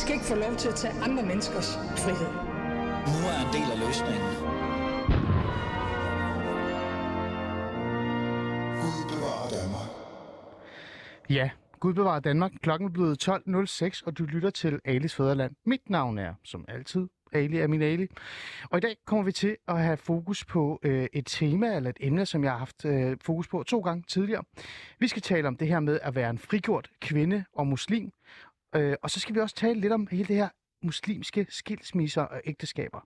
skal ikke få lov til at tage andre menneskers frihed. Nu er en del af løsningen. Ja, Gud bevarer Danmark. Klokken er blevet 12.06, og du lytter til Alis Fæderland. Mit navn er, som altid, Ali er min Ali. Og i dag kommer vi til at have fokus på øh, et tema eller et emne, som jeg har haft øh, fokus på to gange tidligere. Vi skal tale om det her med at være en frigjort kvinde og muslim. Øh, og så skal vi også tale lidt om hele det her muslimske skilsmisser og ægteskaber.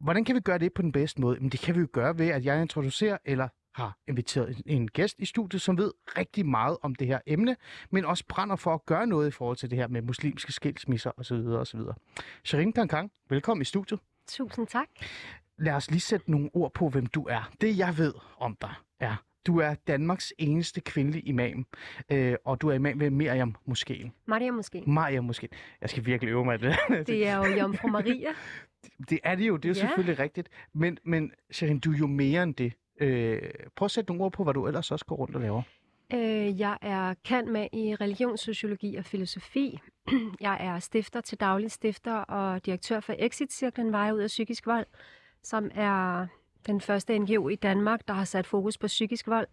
Hvordan kan vi gøre det på den bedste måde? Men det kan vi jo gøre ved, at jeg introducerer eller har inviteret en gæst i studiet, som ved rigtig meget om det her emne, men også brænder for at gøre noget i forhold til det her med muslimske skilsmisser osv. osv. Sharin Kankang, velkommen i studiet. Tusind tak. Lad os lige sætte nogle ord på, hvem du er. Det jeg ved om dig er, du er Danmarks eneste kvindelige imam, øh, og du er imam ved Miriam Moskeen. Mariam måske. Mariam Moskeen. Jeg skal virkelig øve mig det. Det er jo Jomfru Maria. Det er det jo, det er jo Ja. selvfølgelig rigtigt. Men, men Sharin, du er jo mere end det. Øh, prøv at sætte nogle ord på, hvad du ellers også går rundt og laver. Øh, jeg er kendt med i religionssociologi og filosofi. Jeg er stifter til daglig stifter og direktør for Exit-cirklen Veje ud af psykisk vold, som er den første NGO i Danmark, der har sat fokus på psykisk vold.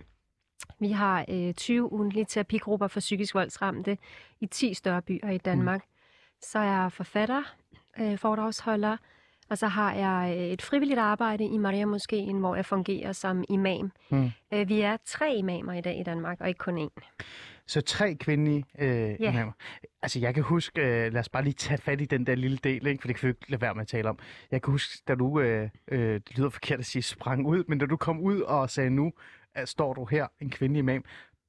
Vi har øh, 20 ugentlige terapigrupper for psykisk voldsramte i 10 større byer i Danmark. Mm. Så er jeg forfatter, øh, foredragsholder, og så har jeg øh, et frivilligt arbejde i Maria Moskeen, hvor jeg fungerer som imam. Mm. Øh, vi er tre imamer i dag i Danmark, og ikke kun én. Så tre kvindelige øh, Ja. imamer. Altså, jeg kan huske, øh, lad os bare lige tage fat i den der lille del, ikke? for det kan vi ikke lade være med at tale om. Jeg kan huske, da du, øh, øh, det lyder forkert at sige sprang ud, men da du kom ud og sagde, nu at står du her, en kvindelig imam,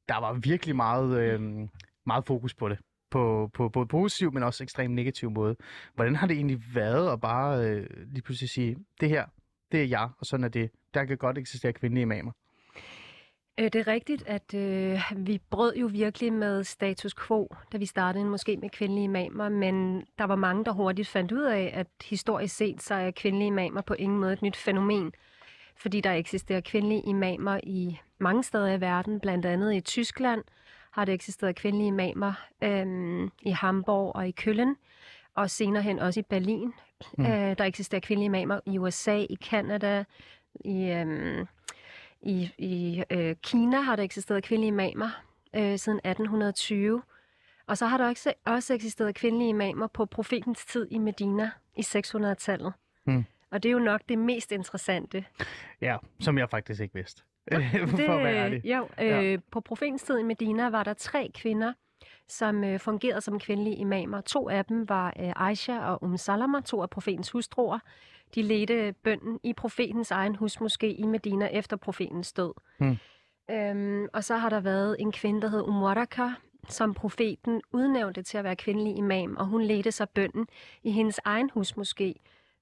der var virkelig meget, øh, meget fokus på det. På, på både positiv, men også ekstremt negativ måde. Hvordan har det egentlig været at bare øh, lige pludselig sige, det her, det er jeg, og sådan er det. Der kan godt eksistere kvindelige imamer. Øh, det er rigtigt, at øh, vi brød jo virkelig med status quo, da vi startede måske med kvindelige imamer, men der var mange, der hurtigt fandt ud af, at historisk set så er kvindelige imamer på ingen måde et nyt fænomen, fordi der eksisterer kvindelige imamer i mange steder i verden, blandt andet i Tyskland har der eksisteret kvindelige imamer, øhm, i Hamburg og i Køln, og senere hen også i Berlin. Mm. Øh, der eksisterer kvindelige imamer i USA, i Kanada, i... Øhm, i, i øh, Kina har der eksisteret kvindelige imamer øh, siden 1820. Og så har der også, også eksisteret kvindelige imamer på profetens tid i Medina i 600-tallet. Hmm. Og det er jo nok det mest interessante. Ja, som jeg faktisk ikke vidste. For at være ærlig. Jo, øh, Ja. på profetens tid i Medina var der tre kvinder, som øh, fungerede som kvindelige imamer. To af dem var øh, Aisha og Um Salama, to af profetens hustruer. De ledte bønden i profetens egen husmoské i Medina efter profetens død. Hmm. Øhm, og så har der været en kvinde, der hed Umwaraka, som profeten udnævnte til at være kvindelig imam, og hun ledte sig bønden i hendes egen husmoské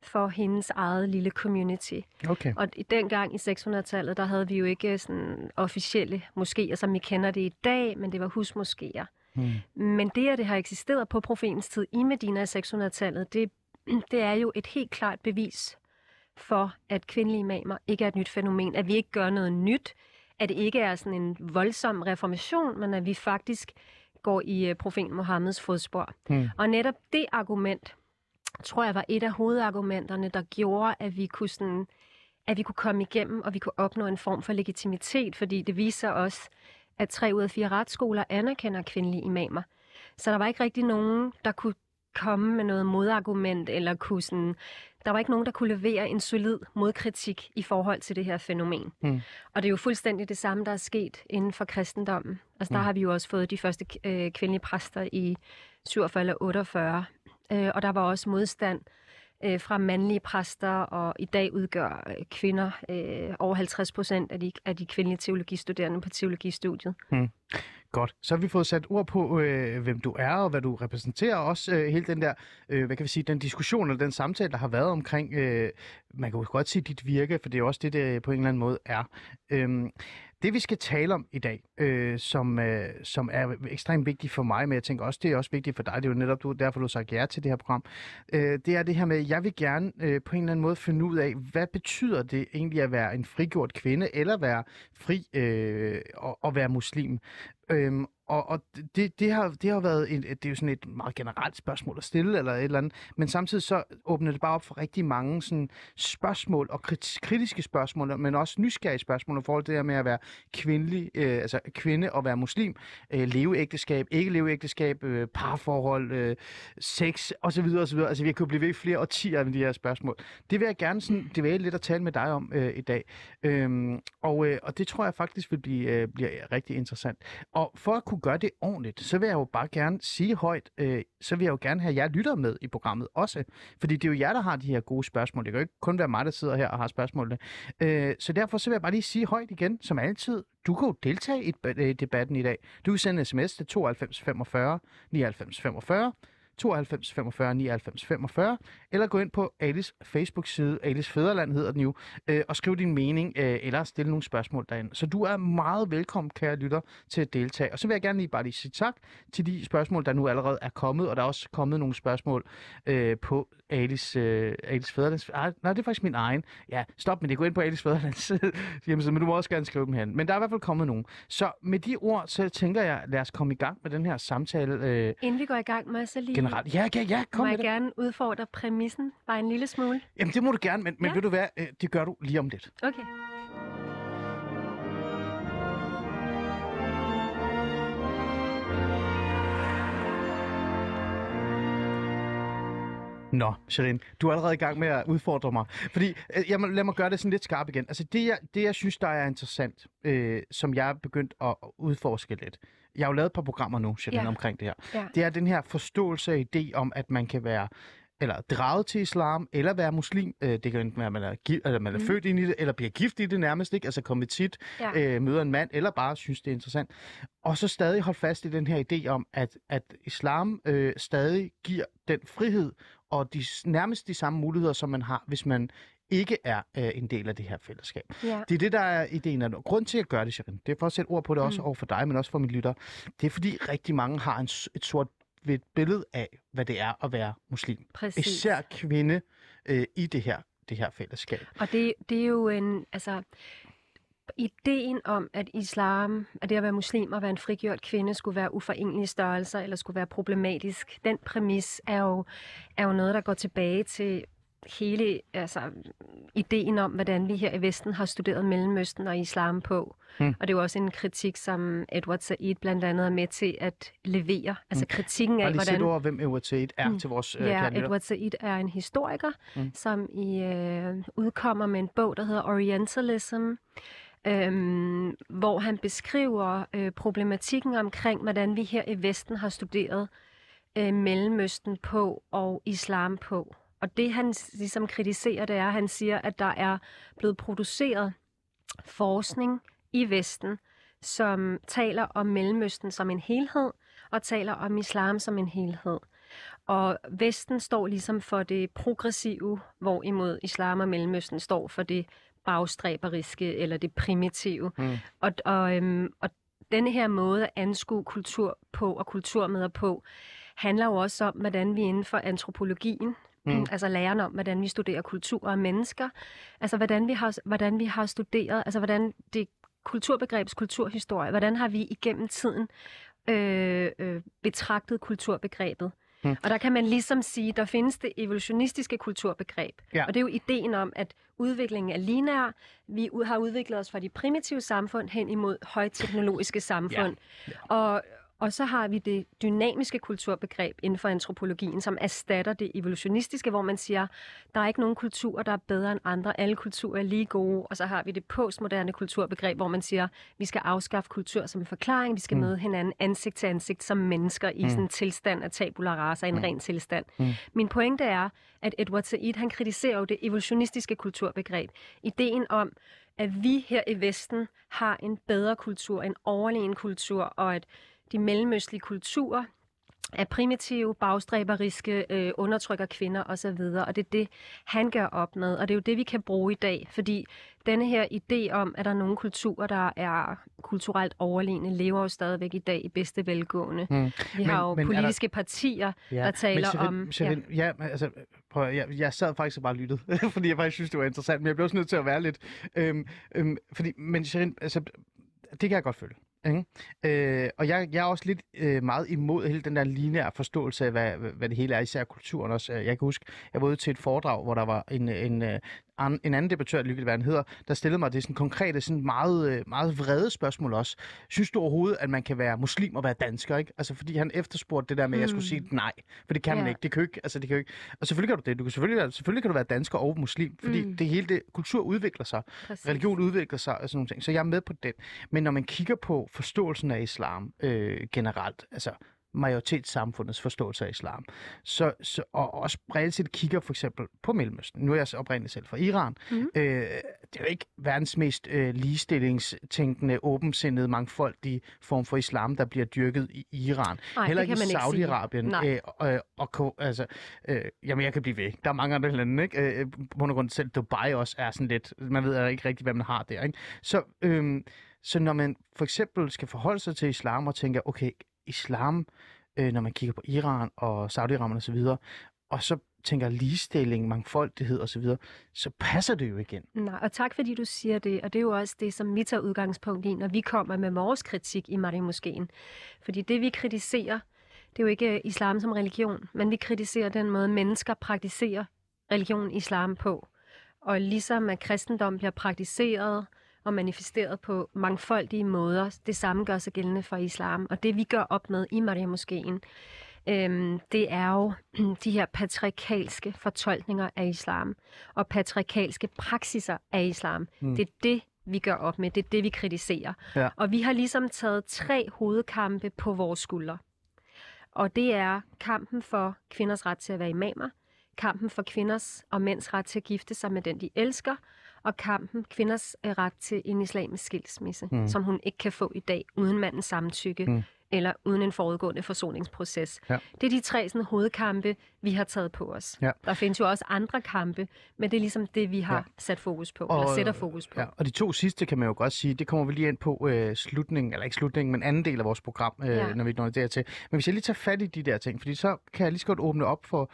for hendes eget lille community. Okay. Og i dengang i 600-tallet, der havde vi jo ikke sådan officielle moskéer, som vi kender det i dag, men det var husmoskéer. Hmm. Men det, at det har eksisteret på profetens tid i Medina i 600-tallet, det, det er jo et helt klart bevis for, at kvindelige imamer ikke er et nyt fænomen. At vi ikke gør noget nyt. At det ikke er sådan en voldsom reformation, men at vi faktisk går i uh, profeten Mohammeds fodspor. Hmm. Og netop det argument, tror jeg var et af hovedargumenterne, der gjorde, at vi kunne sådan at vi kunne komme igennem, og vi kunne opnå en form for legitimitet, fordi det viser os, at tre ud af fire retsskoler anerkender kvindelige imamer. Så der var ikke rigtig nogen, der kunne komme med noget modargument, eller kunne sådan, der var ikke nogen, der kunne levere en solid modkritik i forhold til det her fænomen. Mm. Og det er jo fuldstændig det samme, der er sket inden for kristendommen. Altså der Mm. har vi jo også fået de første øh, kvindelige præster i 47 eller 48, øh, og der var også modstand øh, fra mandlige præster, og i dag udgør øh, kvinder øh, over 50 procent af de, af de kvindelige teologistuderende på teologistudiet. Hmm. Godt. Så har vi fået sat ord på, øh, hvem du er og hvad du repræsenterer. Også øh, hele den der, øh, hvad kan vi sige, den diskussion eller den samtale, der har været omkring, øh, man kan jo godt sige dit virke, for det er jo også det, det på en eller anden måde er. Øh, det vi skal tale om i dag, øh, som, øh, som er ekstremt vigtigt for mig, men jeg tænker også, det er også vigtigt for dig, det er jo netop du, derfor, du har sagt ja til det her program, øh, det er det her med, jeg vil gerne øh, på en eller anden måde finde ud af, hvad betyder det egentlig at være en frigjort kvinde, eller være fri øh, og, og være muslim? Øhm, og og det, det, har, det har været en, det er jo sådan et meget generelt spørgsmål at stille, eller et eller andet, men samtidig så åbner det bare op for rigtig mange sådan, spørgsmål, og krit- kritiske spørgsmål, men også nysgerrige spørgsmål i forhold til det her med at være kvindelig, øh, altså kvinde og være muslim, øh, leveægteskab, ikke leveægteskab, øh, parforhold, øh, sex osv. osv. Altså vi kunne blive ved i flere årtier med de her spørgsmål. Det vil jeg gerne sådan, det vil jeg lidt at tale med dig om øh, i dag. Øhm, og, øh, og det tror jeg faktisk vil blive, øh, blive rigtig interessant. Og for at kunne gøre det ordentligt, så vil jeg jo bare gerne sige højt, øh, så vil jeg jo gerne have jer lytter med i programmet også. Fordi det er jo jer, der har de her gode spørgsmål. Det kan jo ikke kun være mig, der sidder her og har spørgsmålene. Øh, så derfor så vil jeg bare lige sige højt igen, som altid. Du kan jo deltage i i øh, debatten i dag. Du kan sende en sms til 92 45 99 45 92 45 99 45, eller gå ind på Alice Facebook-side, Alice Fæderland hedder den jo, øh, og skriv din mening, øh, eller stille nogle spørgsmål derinde. Så du er meget velkommen, kære lytter, til at deltage. Og så vil jeg gerne lige bare lige sige tak til de spørgsmål, der nu allerede er kommet, og der er også kommet nogle spørgsmål øh, på Alice, øh, Alice Fæderlands... Ah, nej, det er faktisk min egen. Ja, stop med det. Gå ind på Alice Fæderlands hjemmeside, men du må også gerne skrive dem hen. Men der er i hvert fald kommet nogen. Så med de ord, så tænker jeg, lad os komme i gang med den her samtale øh, Inden vi går i gang med, så lige generelt. Ja, ja, ja, kom må med jeg det. gerne udfordre præmissen bare en lille smule. Jamen, det må du gerne, men, men Ja. ved du hvad, øh, det gør du lige om lidt. Okay. Nå, Sherin, du er allerede i gang med at udfordre mig. Fordi, øh, jeg må, lad mig gøre det sådan lidt skarpt igen. Altså, det jeg, det, jeg synes, der er interessant, øh, som jeg er begyndt at udforske lidt. Jeg har jo lavet et par programmer nu, Sherin, Ja. omkring det her. Ja. Det er den her forståelse og idé om, at man kan være eller draget til islam, eller være muslim. Øh, det kan enten være, at man er, gi- eller man er mm. født ind i det, eller bliver gift i det nærmest, ikke? altså konvertit, Ja. øh, møder en mand, eller bare synes, det er interessant. Og så stadig holde fast i den her idé om, at, at islam øh, stadig giver den frihed og de, nærmest de samme muligheder, som man har, hvis man ikke er øh, en del af det her fællesskab. ja. Det er det, der er ideen. Og grund til at gøre det, Sharon, det er for at sætte ord på det også Mm. over for dig, men også for mine lytter. Det er fordi rigtig mange har en, et sort hvidt billede af, hvad det er at være muslim. Præcis. Især kvinde øh, i det her, det her fællesskab. Og det, det er jo en, altså, ideen om, at islam, at det at være muslim og være en frigjort kvinde, skulle være uforenelige størrelser, eller skulle være problematisk, den præmis er jo, er jo noget, der går tilbage til hele altså, ideen om, hvordan vi her i Vesten har studeret Mellemøsten og islam på. Hmm. Og det er jo også en kritik, som Edward Said blandt andet er med til at levere. Altså kritikken af, Bare lige hvordan... ord, hvem Edward Said er Mm. til vores øh, Ja, lytter. Edward Said er en historiker, Mm. mm. som i øh, udkommer med en bog, der hedder Orientalism, øhm, hvor han beskriver øh, problematikken omkring, hvordan vi her i Vesten har studeret øh, Mellemøsten på og islam på. Og det han ligesom kritiserer, det er, at han siger, at der er blevet produceret forskning i Vesten, som taler om Mellemøsten som en helhed, og taler om islam som en helhed. Og Vesten står ligesom for det progressive, hvorimod islam og Mellemøsten står for det bagstræberiske eller det primitive. Mm. Og, og, øhm, og denne her måde at anskue kultur på og kulturmøder på, handler jo også om, hvordan vi inden for antropologien, Mm. mm. altså læren om, hvordan vi studerer kultur og mennesker, altså hvordan vi har, hvordan vi har studeret, altså hvordan det kulturbegrebs kulturhistorie, hvordan har vi igennem tiden øh, øh, betragtet kulturbegrebet. Mm. Mm. Og der kan man ligesom sige, der findes det evolutionistiske kulturbegreb. Ja. Og det er jo ideen om, at udviklingen er lineær. Vi har udviklet os fra de primitive samfund hen imod højteknologiske samfund. Ja. Og, og så har vi det dynamiske kulturbegreb inden for antropologien, som erstatter det evolutionistiske, hvor man siger, der er ikke nogen kulturer, der er bedre end andre. Alle kulturer er lige gode. Og så har vi det postmoderne kulturbegreb, hvor man siger, vi skal afskaffe kultur som en forklaring. Vi skal Mm. møde hinanden ansigt til ansigt som mennesker i Mm. sådan en tilstand af tabula rasa, en mm. ren tilstand. Mm. Min pointe er, at Edward Said, han kritiserer jo det evolutionistiske kulturbegreb. Ideen om, at vi her i Vesten har en bedre kultur, en overlegen kultur, og at de mellemøstlige kulturer er primitive, bagstræberiske, øh, undertrykker kvinder osv., og det er det, han gør op med, og det er jo det, vi kan bruge i dag, fordi denne her idé om, at der er nogle kulturer, der er kulturelt overlegne, lever jo stadigvæk i dag i bedste velgående. Mm. Vi Men- har jo men er der- politiske partier, Ja, der taler men om... Sherin, ja. ja, altså, prøv, jeg, jeg sad faktisk og bare lyttede, fordi jeg faktisk synes, det var interessant, men jeg blev også nødt til at være lidt. Øhm, øhm, fordi, men Sherin, altså, det kan jeg godt følge. Ikke? Øh, og jeg, jeg er også lidt øh, meget imod hele den der lineære forståelse af, hvad, hvad det hele er, især kulturen også. Øh, jeg kan huske, jeg var ude til et foredrag, hvor der var en, en, øh, en anden debattør, Lykke hvad han hedder, der stillede mig det sådan konkrete, sådan meget, øh, meget vrede spørgsmål også. Synes du overhovedet, at man kan være muslim og være dansker, ikke? Altså, fordi han efterspurgte det der med, at jeg skulle sige nej. For det kan man Ja. ikke. Det kan jo ikke, altså, det kan jo ikke. Og selvfølgelig kan du det. Du kan selvfølgelig, være- selvfølgelig kan du være dansker og muslim, fordi Mm. det hele det, kultur udvikler sig. Præcis. Religion udvikler sig og sådan nogle ting. Så jeg er med på den. Men når man kigger på forståelsen af islam øh, generelt, altså majoritetssamfundets forståelse af islam, så, så, og også bredt set kigger for eksempel på Mellemøsten. Nu er jeg så oprindeligt selv fra Iran. Mhm. Øh, det er jo ikke verdens mest øh, ligestillingstænkende, åbensindede, mangfoldige form for islam, der bliver dyrket i Iran. Nej, Heller ikke i. Saudi-Arabien. Øh, øh, og, ko- altså, øh, jamen, jeg kan blive ved. Der er mange andre lande, ikke? Øh, på grund af selv Dubai også er sådan lidt, man ved ikke rigtig, hvad man har der, ikke? Så, øh, så når man for eksempel skal forholde sig til islam og tænker, okay, islam, øh, når man kigger på Iran og Saudi-Arabien og så og så tænker ligestilling, mangfoldighed og så videre, så passer det jo igen. Nej, og tak fordi du siger det, og det er jo også det, som vi tager udgangspunkt i, når vi kommer med vores kritik i Mariamoskeen. Fordi det, vi kritiserer, det er jo ikke øh, islam som religion, men vi kritiserer den måde, mennesker praktiserer religion islam på. Og ligesom at kristendom bliver praktiseret og manifesteret på mangfoldige måder, det samme gør sig gældende for islam. Og det, vi gør op med i Mariamoskeen, øhm, det er jo de her patriarkalske fortolkninger af islam og patriarkalske praksiser af islam. Mm. Det er det, vi gør op med. Det er det, vi kritiserer. Ja. Og vi har ligesom taget tre hovedkampe på vores skuldre. Og det er kampen for kvinders ret til at være imamer, kampen for kvinders og mænds ret til at gifte sig med den, de elsker, og kampen kvinders øh, ret til en islamisk skilsmisse, Mm. mm. som hun ikke kan få i dag uden mandens samtykke, Mm. Eller uden en forudgående forsoningsproces. Ja. Det er de tre sådan, hovedkampe, vi har taget på os. Ja. Der findes jo også andre kampe, men det er ligesom det, vi har Ja. sat fokus på, Og- eller sætter fokus på. Ja, og de to sidste kan man jo godt sige, det kommer vi lige ind på øh, slutningen, eller ikke slutningen, men anden del af vores program, øh, ja. Når vi når det til. Men hvis jeg lige tager fat i de der ting, fordi så kan jeg lige så godt åbne op for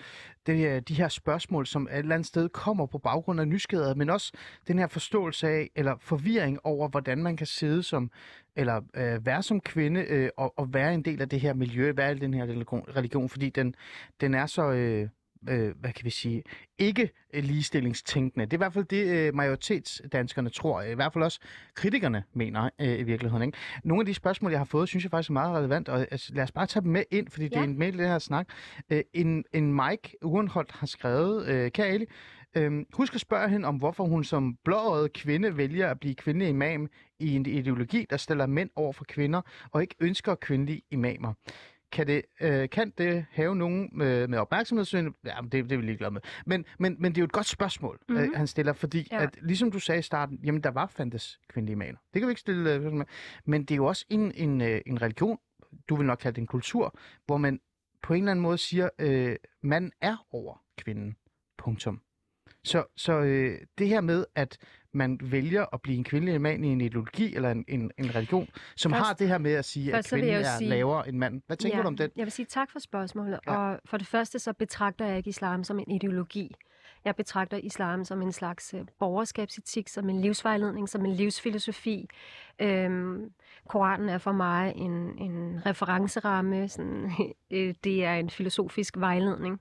det, øh, de her spørgsmål, som et eller andet sted kommer på baggrund af nysgerrighed, men også den her forståelse af, eller forvirring over, hvordan man kan sidde som, eller øh, være som kvinde, øh, og, og være en del af det her miljø, være i den her religion, fordi den, den er så... Øh, øh, hvad kan vi sige, ikke øh, ligestillingstænkende. Det er i hvert fald det, øh, majoritetsdanskerne tror. I hvert fald også kritikerne mener øh, i virkeligheden. Ikke? Nogle af de spørgsmål, jeg har fået, synes jeg faktisk er meget relevant, og altså, lad os bare tage dem med ind, fordi ja. det er en mail i den her snak. Øh, en, en Mike Urenholdt har skrevet, øh, kære Ali, øh, husk at spørge hende om, hvorfor hun som blåøjet kvinde vælger at blive kvindelig imam i en ideologi, der stiller mænd over for kvinder, og ikke ønsker kvindelige imamer kan det, øh, kan det have nogen med, med opmærksomhedssyn? Ja, det, det er vi ligeglade med. Men, men, men det er jo et godt spørgsmål, mm-hmm. øh, Mhm. han stiller, fordi ja. At, ligesom du sagde i starten, jamen der var fandtes kvindelige imamer. Det kan vi ikke stille øh. Men det er jo også en, en, øh, en religion, du vil nok kalde det en kultur, hvor man på en eller anden måde siger, øh, man er over kvinden. Punktum. Så, så øh, det her med, at man vælger at blive en kvindelig mand i en ideologi eller en, en, en religion, som Først- har det her med at sige, at først kvinden er sige- lavere end manden. Hvad tænker ja, du om det? Jeg vil sige tak for spørgsmålet. Ja. Ja. Og for det første så betragter jeg ikke islam som en ideologi. Jeg betragter islam som en slags øh, borgerskabsetik, som en livsvejledning, som en livsfilosofi. Øhm, Koranen er for mig en, en referenceramme. Sådan, øh, det er en filosofisk vejledning.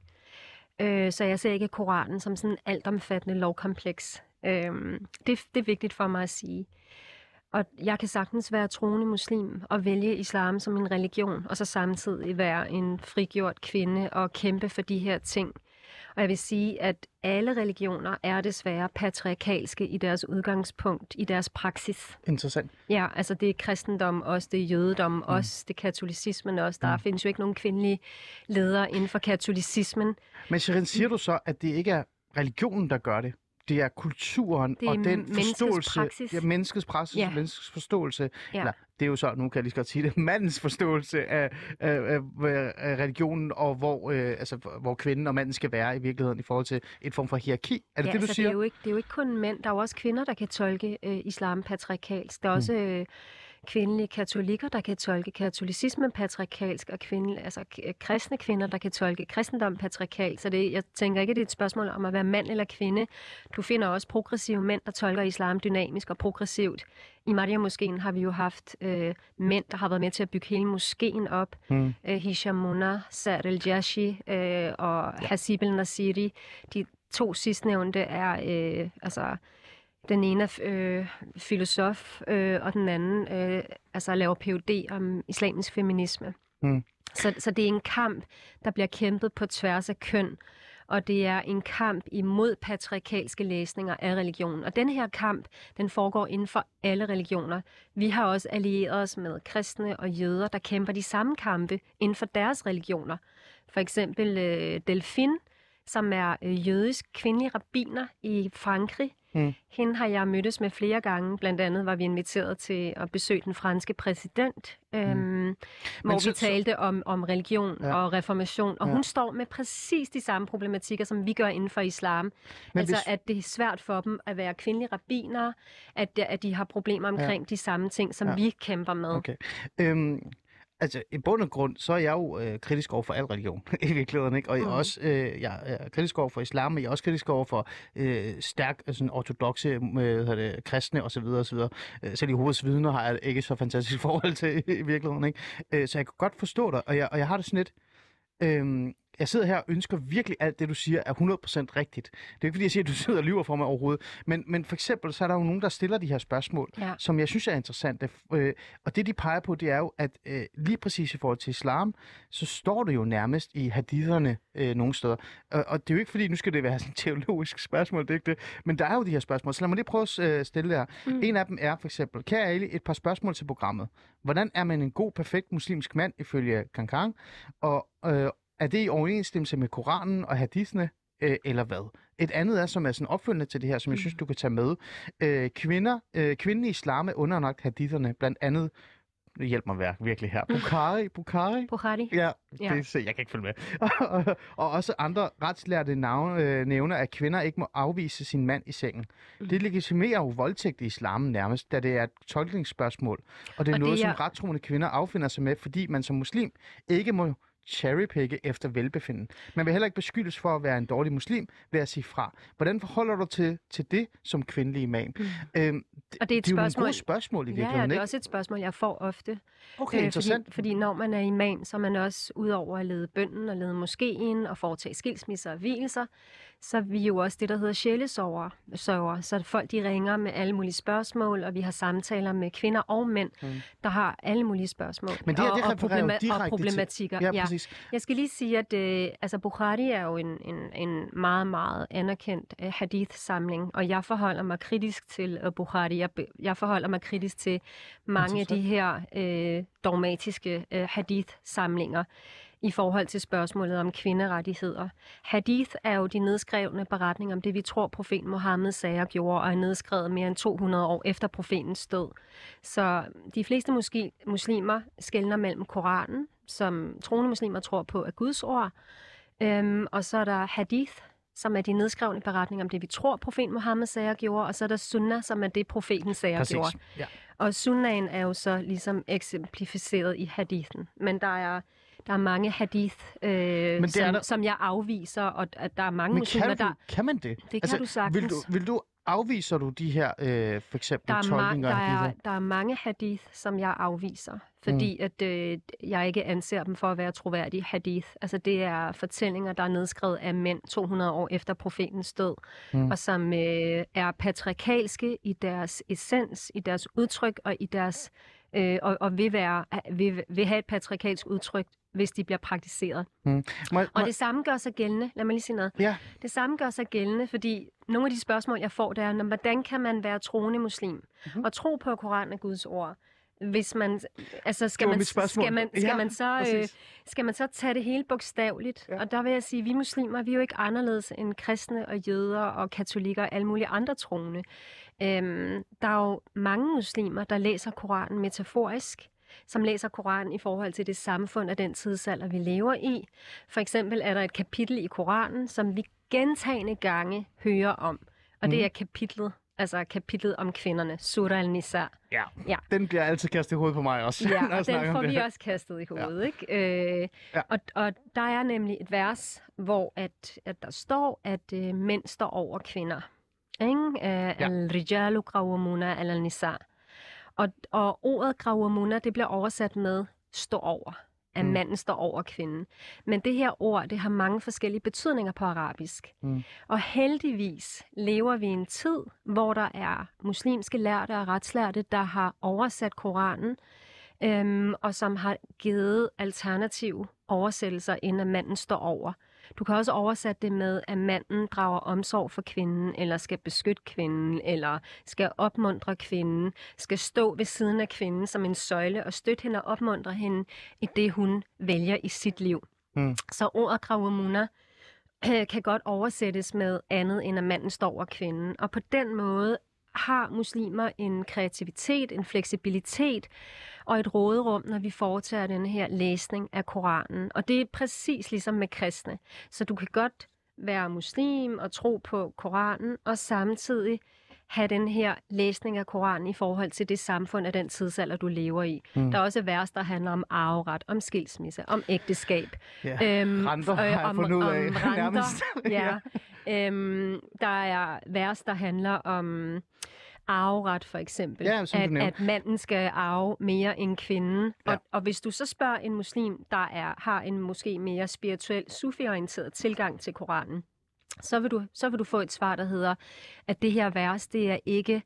Øh, så jeg ser ikke Koranen som sådan en altomfattende lovkompleks. Øh, det, det er vigtigt for mig at sige. Og jeg kan sagtens være troende muslim og vælge islam som en religion, og så samtidig være en frigjort kvinde og kæmpe for de her ting. Og jeg vil sige, at alle religioner er desværre patriarkalske i deres udgangspunkt, i deres praksis. Interessant. Ja, altså det er kristendom også, det er jødedom mm. også, det er katolicismen også. Der Mm. findes jo ikke nogen kvindelige ledere inden for katolicismen. Men Shirin, siger du så, at det ikke er religionen, der gør det? Det er kulturen Det er og den forståelse, praksis. Ja, menneskets praksis, ja. Ja. menneskets forståelse. Ja. Eller, det er jo så, nu kan jeg lige så godt sige det, mandens forståelse af, af, af, af religionen, og hvor, øh, altså, hvor kvinden og manden skal være i virkeligheden i forhold til et form for hierarki. Er det ja, det, du altså, siger? Det er, jo ikke, det er jo ikke kun mænd, der er jo også kvinder, der kan tolke øh, islam patriarkalsk. Der er Mm. også øh, kvindelige katolikker, der kan tolke katolicismen patriarkalsk, og kvinde, altså k- kristne kvinder, der kan tolke kristendom patriarkalsk. Så det, jeg tænker ikke, at det er et spørgsmål om at være mand eller kvinde. Du finder også progressive mænd, der tolker islam dynamisk og progressivt. I Maria Moskeen har vi jo haft øh, mænd, der har været med til at bygge hele moskeen op. Mm. Øh, Hisham Mona, Sa'd el-Jashi øh, og. Hasib el-Nasiri. De to sidstnævnte er øh, altså den ene er øh, filosof, øh, og den anden øh, altså laver Ph.D. om islamisk feminisme. Mm. Så, så det er en kamp, der bliver kæmpet på tværs af køn, og det er en kamp imod patriarkalske læsninger af religion. Og den her kamp, den foregår inden for alle religioner. Vi har også allieret os med kristne og jøder, der kæmper de samme kampe inden for deres religioner. For eksempel øh, Delphine, som er øh, jødisk kvindelig rabbiner i Frankrig. Mm. Hende har jeg mødtes med flere gange. Blandt andet var vi inviteret til at besøge den franske præsident, øhm, hvor så- vi talte om, om religion Ja. og reformation. Og Ja. hun står med præcis de samme problematikker, som vi gør inden for islam. Men Men altså, hvis- at det er svært for dem at være kvindelige rabbiner, at, de- at de har problemer omkring ja. de samme ting, som ja. vi kæmper med. Okay. Øhm, altså, i bund og grund, så er jeg jo øh, kritisk over for al religion, i virkeligheden, ikke? Og jeg Mhm. også øh, jeg er kritisk over for islam, men jeg er også kritisk over for øh, stærk, øh, sådan ortodoxe, øh, det, kristne osv. osv. Øh, selv i hovedets vidner har jeg ikke så fantastisk forhold til i virkeligheden, ikke? Øh, så jeg kan godt forstå dig, og jeg, og jeg har det sådan lidt... Øh, jeg sidder her og ønsker virkelig alt det, du siger, er 100% rigtigt. Det er ikke, fordi jeg siger, at du sidder og lyver for mig overhovedet. Men, men for eksempel, så er der jo nogen, der stiller de her spørgsmål, Ja. som jeg synes er interessante. Øh, og det, de peger på, det er jo, at øh, lige præcis i forhold til islam, så står det jo nærmest i haditherne øh, nogle steder. Og, og det er jo ikke, fordi nu skal det være sådan et teologisk spørgsmål, det er ikke det. Men der er jo de her spørgsmål, så lad mig lige prøve at øh, stille jer. Mm. En af dem er for eksempel, kære Ali, et par spørgsmål til programmet. Hvordan er man en god, perfekt muslimsk mand ifølge Kankang? Og øh, er det i overensstemmelse med Koranen og hadithene, øh, eller hvad? Et andet er, som er sådan opfølgende til det her, som jeg synes, du kan tage med. Øh, kvinder, øh, kvinden i islam er underlagt haditherne, blandt andet, hjælp mig værk virkelig her, Bukhari, Bukhari? Bukhari? Ja, Ja. det, se, jeg kan ikke følge med. og, og også andre retslærte navne, øh, nævner, at kvinder ikke må afvise sin mand i sengen. Mm. Det legitimerer jo voldtægt i islammen nærmest, da det er et tolkningsspørgsmål. Og det er Og noget, det som er- rettroende kvinder affinder sig med, fordi man som muslim ikke må cherrypicke efter velbefinden. Man vil heller ikke beskyldes for at være en dårlig muslim ved at sige fra. Hvordan forholder du til, til det som kvindelig imam? Mm. Øhm, det, Og det er et det er jo spørgsmål... gode spørgsmål i Ja, virkeligheden, ja, det er også et spørgsmål, jeg får ofte. Okay, Øh, interessant. Fordi, fordi når man er imam, så er man også udover at lede bønden og lede moskeen og foretage skilsmisser og hvilelser, så er vi jo også det, der hedder sjælesover. sørger. Så folk de ringer med alle mulige spørgsmål, og vi har samtaler med kvinder og mænd, mm. der har alle mulige spørgsmål. Men det her, og, det og, problema- og til- problematikker. Ja, præcis. Jeg skal lige sige, at øh, altså Bukhari er jo en, en, en meget, meget anerkendt øh, hadith-samling, og jeg forholder mig kritisk til øh, Bukhari. Jeg, jeg forholder mig kritisk til mange af de her øh, dogmatiske øh, hadith-samlinger i forhold til spørgsmålet om kvinderettigheder. Hadith er jo de nedskrevne beretninger om det, vi tror, profeten Mohammed sagde og gjorde, og er nedskrevet mere end 200 år efter profetens død. Så de fleste muslim, muslimer skældner mellem Koranen, som troende muslimer tror på er Guds ord, øhm, og så er der hadith, som er de nedskrevne beretninger om det, vi tror, profeten Mohammed sagde og gjorde, og så er der sunnah, som er det, profeten sagde og gjorde. Ja. Og sunnahen er jo så ligesom eksemplificeret i hadithen. Men der er, der er mange hadith, øh, det er som, der- som jeg afviser, og at der er mange Men muslimer, kan, du, der... kan man det? Det kan du sagtens. Vil du, vil du afviser du de her, øh, for eksempel, Der er, ma- tolkninger der, af de er, der er mange hadith, som jeg afviser, fordi mm. at øh, jeg ikke anser dem for at være troværdige hadith. Altså det er fortællinger, der er nedskrevet af mænd 200 år efter profetens død, mm. og som øh, er patriarkalske i deres essens, i deres udtryk og i deres øh, og, og vil, være, vil, vil have et patriarkalsk udtryk, hvis de bliver praktiseret. Mm. Må, må, Og det samme gør sig gældende. Lad mig lige sige noget. ja, Det samme gør sig gældende, fordi nogle af de spørgsmål, jeg får, det er, "Nå, hvordan kan man være troende muslim Mhm. og tro på, Koranen er Guds ord? Hvis man, altså skal man, skal man, skal Ja, man så, øh, skal man så tage det hele bogstaveligt? Ja. Og der vil jeg sige, at vi muslimer, vi er jo ikke anderledes end kristne og jøder og katolikker og alle mulige andre troende. Øhm, der er jo mange muslimer, der læser Koranen metaforisk, som læser Koranen i forhold til det samfund af den tidsalder, vi lever i. For eksempel er der et kapitel i Koranen, som vi gentagende gange hører om, og det er kapitlet altså kapitlet om kvinderne, Surah al-Nisa. Ja. Ja. Den bliver altid kastet i hovedet på mig også. Ja, og den får vi også kastet i hovedet, ja. ikke? Øh, Ja. og, og der er nemlig et vers, hvor at, at der står, at øh, mænd står over kvinder. Ikke? Øh, Al-rijalu grawamuna al-nisa. Og, og ordet grawamuna, det bliver oversat med stå over. At Mm. manden står over kvinden. Men det her ord, det har mange forskellige betydninger på arabisk. Mm. Og heldigvis lever vi i en tid, hvor der er muslimske lærte og retslærte, der har oversat Koranen, øhm, og som har givet alternative oversættelser, inden at manden står over. Du kan også oversætte det med, at manden drager omsorg for kvinden, eller skal beskytte kvinden, eller skal opmuntre kvinden, skal stå ved siden af kvinden som en søjle og støtte hende og opmuntre hende i det, hun vælger i sit liv. Mm. Så ordet krawamuna kan godt oversættes med andet, end at manden står over kvinden. Og på den måde har muslimer en kreativitet, en fleksibilitet og et råderum, når vi foretager den her læsning af Koranen. Og det er præcis ligesom med kristne. Så du kan godt være muslim og tro på Koranen, og samtidig have den her læsning af Koranen i forhold til det samfund af den tidsalder, du lever i. Mm. Der er også vers, der handler om arveret, om skilsmisse, om ægteskab. Ja. Øhm, Renter har jeg om, fundet ud af, om renter, ja. Øhm, der er vers, der handler om arveret for eksempel. Ja, som at, at manden skal arve mere end kvinden. Ja. Og, og hvis du så spørger en muslim, der er, har en måske mere spirituel, sufi-orienteret tilgang til Koranen, så vil, du, så vil du få et svar, der hedder, at det her vers, det er ikke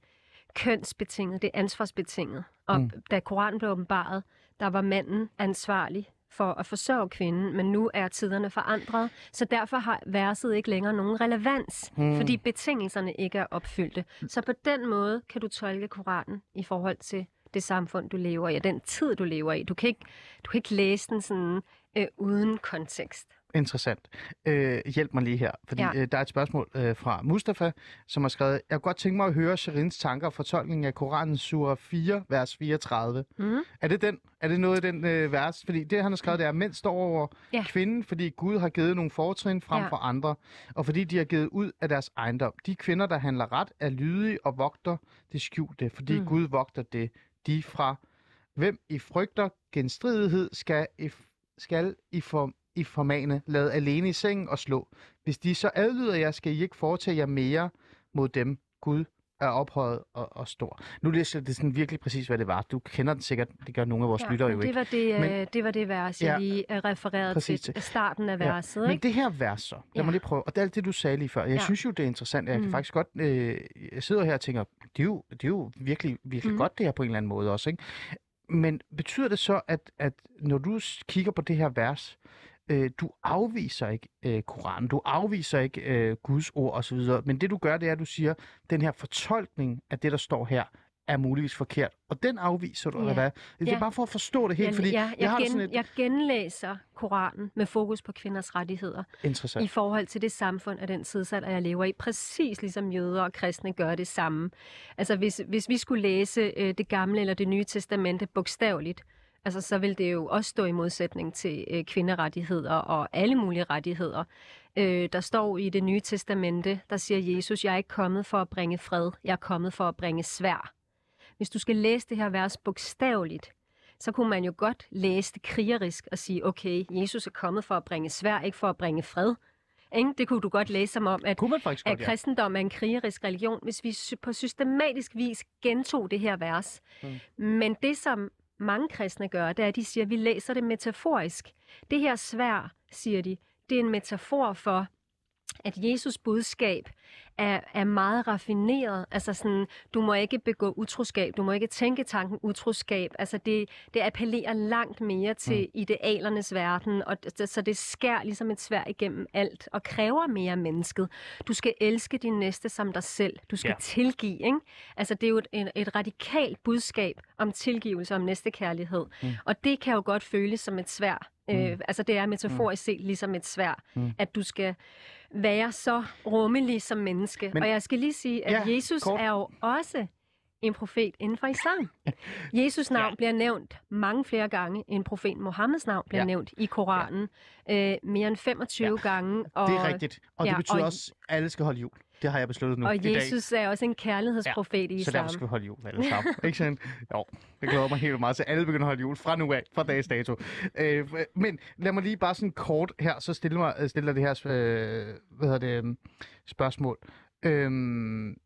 kønsbetinget, det er ansvarsbetinget. Og mm. da Koranen blev åbenbaret, der var manden ansvarlig for at forsørge kvinden, men nu er tiderne forandret, så derfor har verset ikke længere nogen relevans, Mm. mm. fordi betingelserne ikke er opfyldte. Så på den måde kan du tolke Koranen i forhold til det samfund, du lever i, og den tid, du lever i. Du kan ikke, du kan ikke læse den sådan øh, uden kontekst. Interessant. Øh, hjælp mig lige her, fordi ja. Øh, der er et spørgsmål øh, fra Mustafa, som har skrevet, jeg kunne godt tænke mig at høre Sherins tanker og fortolkning af Koranens sura 4, vers 34. Mm. Er det den? Er det noget af den øh, vers? Fordi det, han har skrevet, det er, at mænd står over ja. Kvinden, fordi Gud har givet nogle fortrin frem Ja. for andre, og fordi de har givet ud af deres ejendom. De kvinder, der handler ret, er lydige og vogter det skjulte, fordi. Mm. Gud vogter det. De fra hvem I frygter genstridighed, skal I, skal I, for, I formane, lade alene i sengen og slå. Hvis de så adlyder jer, skal I ikke foretage jer mere mod dem. Gud er ophøjet og, og stor. Nu læser jeg det sådan virkelig præcis, hvad det var. Du kender den sikkert. Det gør nogle af vores ja, lyttere jo det ikke. var det, Men- Men, det var det vers, jeg Ja, lige øh, refererede præcis til starten af Ja, verset. Men ikke? det her vers så, lad mig Ja. lige prøve. Og det er alt det, du sagde lige før. Jeg ja. Synes jo, det er interessant. Jeg kan Mm. faktisk godt... Øh, jeg sidder her og tænker, det er jo, det er jo virkelig, virkelig Mm. godt det her på en eller anden måde også. Ikke? Men betyder det så, at, at når du kigger på det her vers, øh, du afviser ikke øh, Koranen, du afviser ikke øh, Guds ord osv., men det du gør, det er, at du siger, den her fortolkning af det, der står her, er muligvis forkert. Og den afviser du, Ja. eller hvad? Det er Ja. bare for at forstå det helt, jeg, fordi jeg, jeg har det sådan gen, et... jeg genlæser Koranen med fokus på kvinders rettigheder Interessant. i forhold til det samfund af den tidsalder, jeg lever i. Præcis ligesom jøder og kristne gør det samme. Altså hvis, hvis vi skulle læse øh, det gamle eller det nye testamente bogstaveligt, altså, så vil det jo også stå i modsætning til øh, kvinderettigheder og alle mulige rettigheder. Øh, der står i det nye testamente, der siger Jesus, jeg er ikke kommet for at bringe fred, jeg er kommet for at bringe svær. Hvis du skal læse det her vers bogstaveligt, så kunne man jo godt læse det krigerisk og sige, okay, Jesus er kommet for at bringe svær, ikke for at bringe fred. Ikke? Det kunne du godt læse som om, at at godt, ja. kristendom er en krigerisk religion, hvis vi på systematisk vis gentog det her vers. Mm. Men det, som mange kristne gør, det er, at de siger, at vi læser det metaforisk. Det her svær, siger de, det er en metafor for, at Jesus budskab er, er meget raffineret. Altså sådan, du må ikke begå utroskab, du må ikke tænke tanken utroskab. Altså det, det appellerer langt mere til mm. idealernes verden, og så det skær ligesom et svær igennem alt, og kræver mere af mennesket. Du skal elske din næste som dig selv. Du skal Ja. tilgive, ikke? Altså det er jo et, et, et radikalt budskab om tilgivelse, om næstekærlighed. Mm. Og det kan jo godt føles som et svær. Mm. Øh, altså det er metaforisk set ligesom et svær, mm. at du skal være så rummelig som menneske. Men- og jeg skal lige sige, at Ja, Jesus kort. er jo også en profet inden for islam. Jesus navn Ja. bliver nævnt mange flere gange, end profeten Mohammeds navn bliver Ja. nævnt i Koranen. Ja. Øh, mere end 25 Ja. ja. gange. Og, Det er rigtigt. Og ja, det betyder og- også, at alle skal holde jul. Det har jeg besluttet nu Og i dag. Jesus er også en kærlighedsprofet i Så islam. derfor skal vi holde jul alle sammen. ikke sådan? Jo, jeg glæder mig helt meget til, at alle begynder at holde jul fra nu af, fra dags dato. Øh, men lad mig lige bare sådan kort her, så stille, mig, øh, stille dig det her øh, hvad hedder det, øh, spørgsmål. Øhm,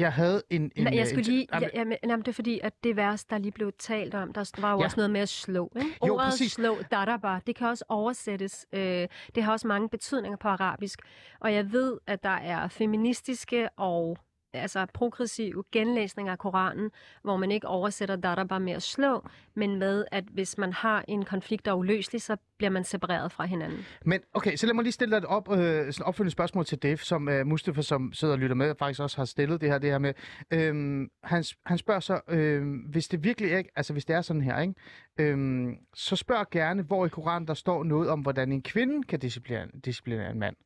jeg havde en... en Nej, jeg øh, skulle en- lige... Jamen, Ja, jamen, jamen, det er fordi, at det vers, der lige blev talt om, der var jo Ja. også noget med at slå. Ikke? Jo, Ordet præcis. slå, daraba, det kan også oversættes. Øh, det har også mange betydninger på arabisk. Og jeg ved, at der er feministiske og altså progressiv genlæsning af Koranen, hvor man ikke oversætter daraba med at slå, men med, at hvis man har en konflikt, der er uløselig, så bliver man separeret fra hinanden. Men okay, så lad mig lige stille dig et op, øh, sådan opfølgende spørgsmål til Dave, som øh, Mustafa, som sidder og lytter med, faktisk også har stillet det her, det her med. Øhm, han, han spørger så, øh, hvis det virkelig ikke, altså hvis det er sådan her, ikke? Øhm, så spørg gerne, hvor i Koranen der står noget om, hvordan en kvinde kan disciplinere, disciplinere en mand.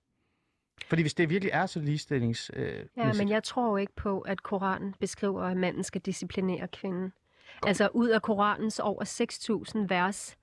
Fordi hvis det virkelig er så ligestillings... Øh, Ja, men jeg tror jo ikke på, at Koranen beskriver, at manden skal disciplinere kvinden. Altså ud af Koranens over 6.000 vers,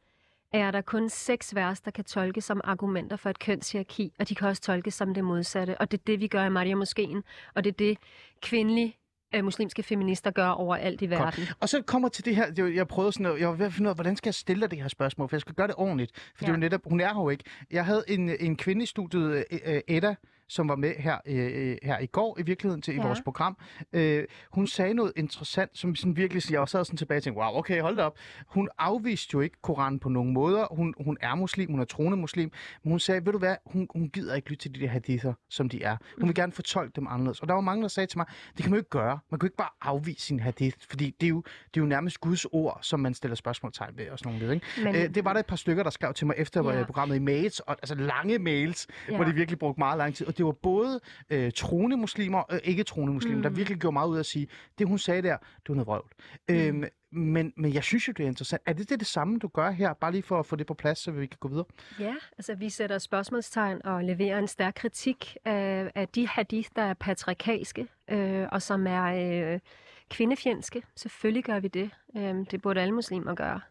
er der kun seks vers, der kan tolkes som argumenter for et kønshierarki, og de kan også tolkes som det modsatte. Og det er det, vi gør i Maria Moskeen, og det er det, kvindelige øh, muslimske feminister gør overalt i verden. Og så kommer til det her, er jeg prøvede sådan, at, jeg var ved at finde ud af, hvordan skal jeg stille det her spørgsmål, for jeg skal gøre det ordentligt, for ja. det er jo netop, hun er her jo ikke. Jeg havde en, en kvinde i studiet, øh, Edda, som var med her, øh, her i går i virkeligheden til i Ja. vores program. Øh, hun sagde noget interessant, som sådan virkelig, jeg sad sådan tilbage og tænkte, wow, okay, hold da op. Hun afviste jo ikke Koranen på nogen måder. Hun, hun er muslim, hun er troende muslim, men hun sagde, ved du hvad, hun, hun gider ikke lytte til de der hadither, som de er. Hun vil gerne fortolke dem anderledes. Og der var mange, der sagde til mig, det kan man jo ikke gøre. Man kan jo ikke bare afvise sin hadith, fordi det er jo, det er jo nærmest Guds ord, som man stiller spørgsmålstegn ved og sådan nogle ved, ikke? Men- Øh, det var der et par stykker, der skrev til mig efter Ja. programmet i mails, og, altså lange mails, ja. hvor de virkelig brugte meget lang tid. Og det var både øh, troende muslimer og øh, ikke troende muslimer, mm. der virkelig gjorde meget ud af at sige, det hun sagde der, det var noget vrøvl. Mm. Øhm, men, men jeg synes jo, det er interessant. Er det det, det samme, du gør her? Bare lige for at få det på plads, så vi kan gå videre. Ja, altså vi sætter spørgsmålstegn og leverer en stærk kritik af, af de hadith, der er patriarkalske øh, og som er øh, kvindefjendske. Selvfølgelig gør vi det. Øh, det burde alle muslimer gøre.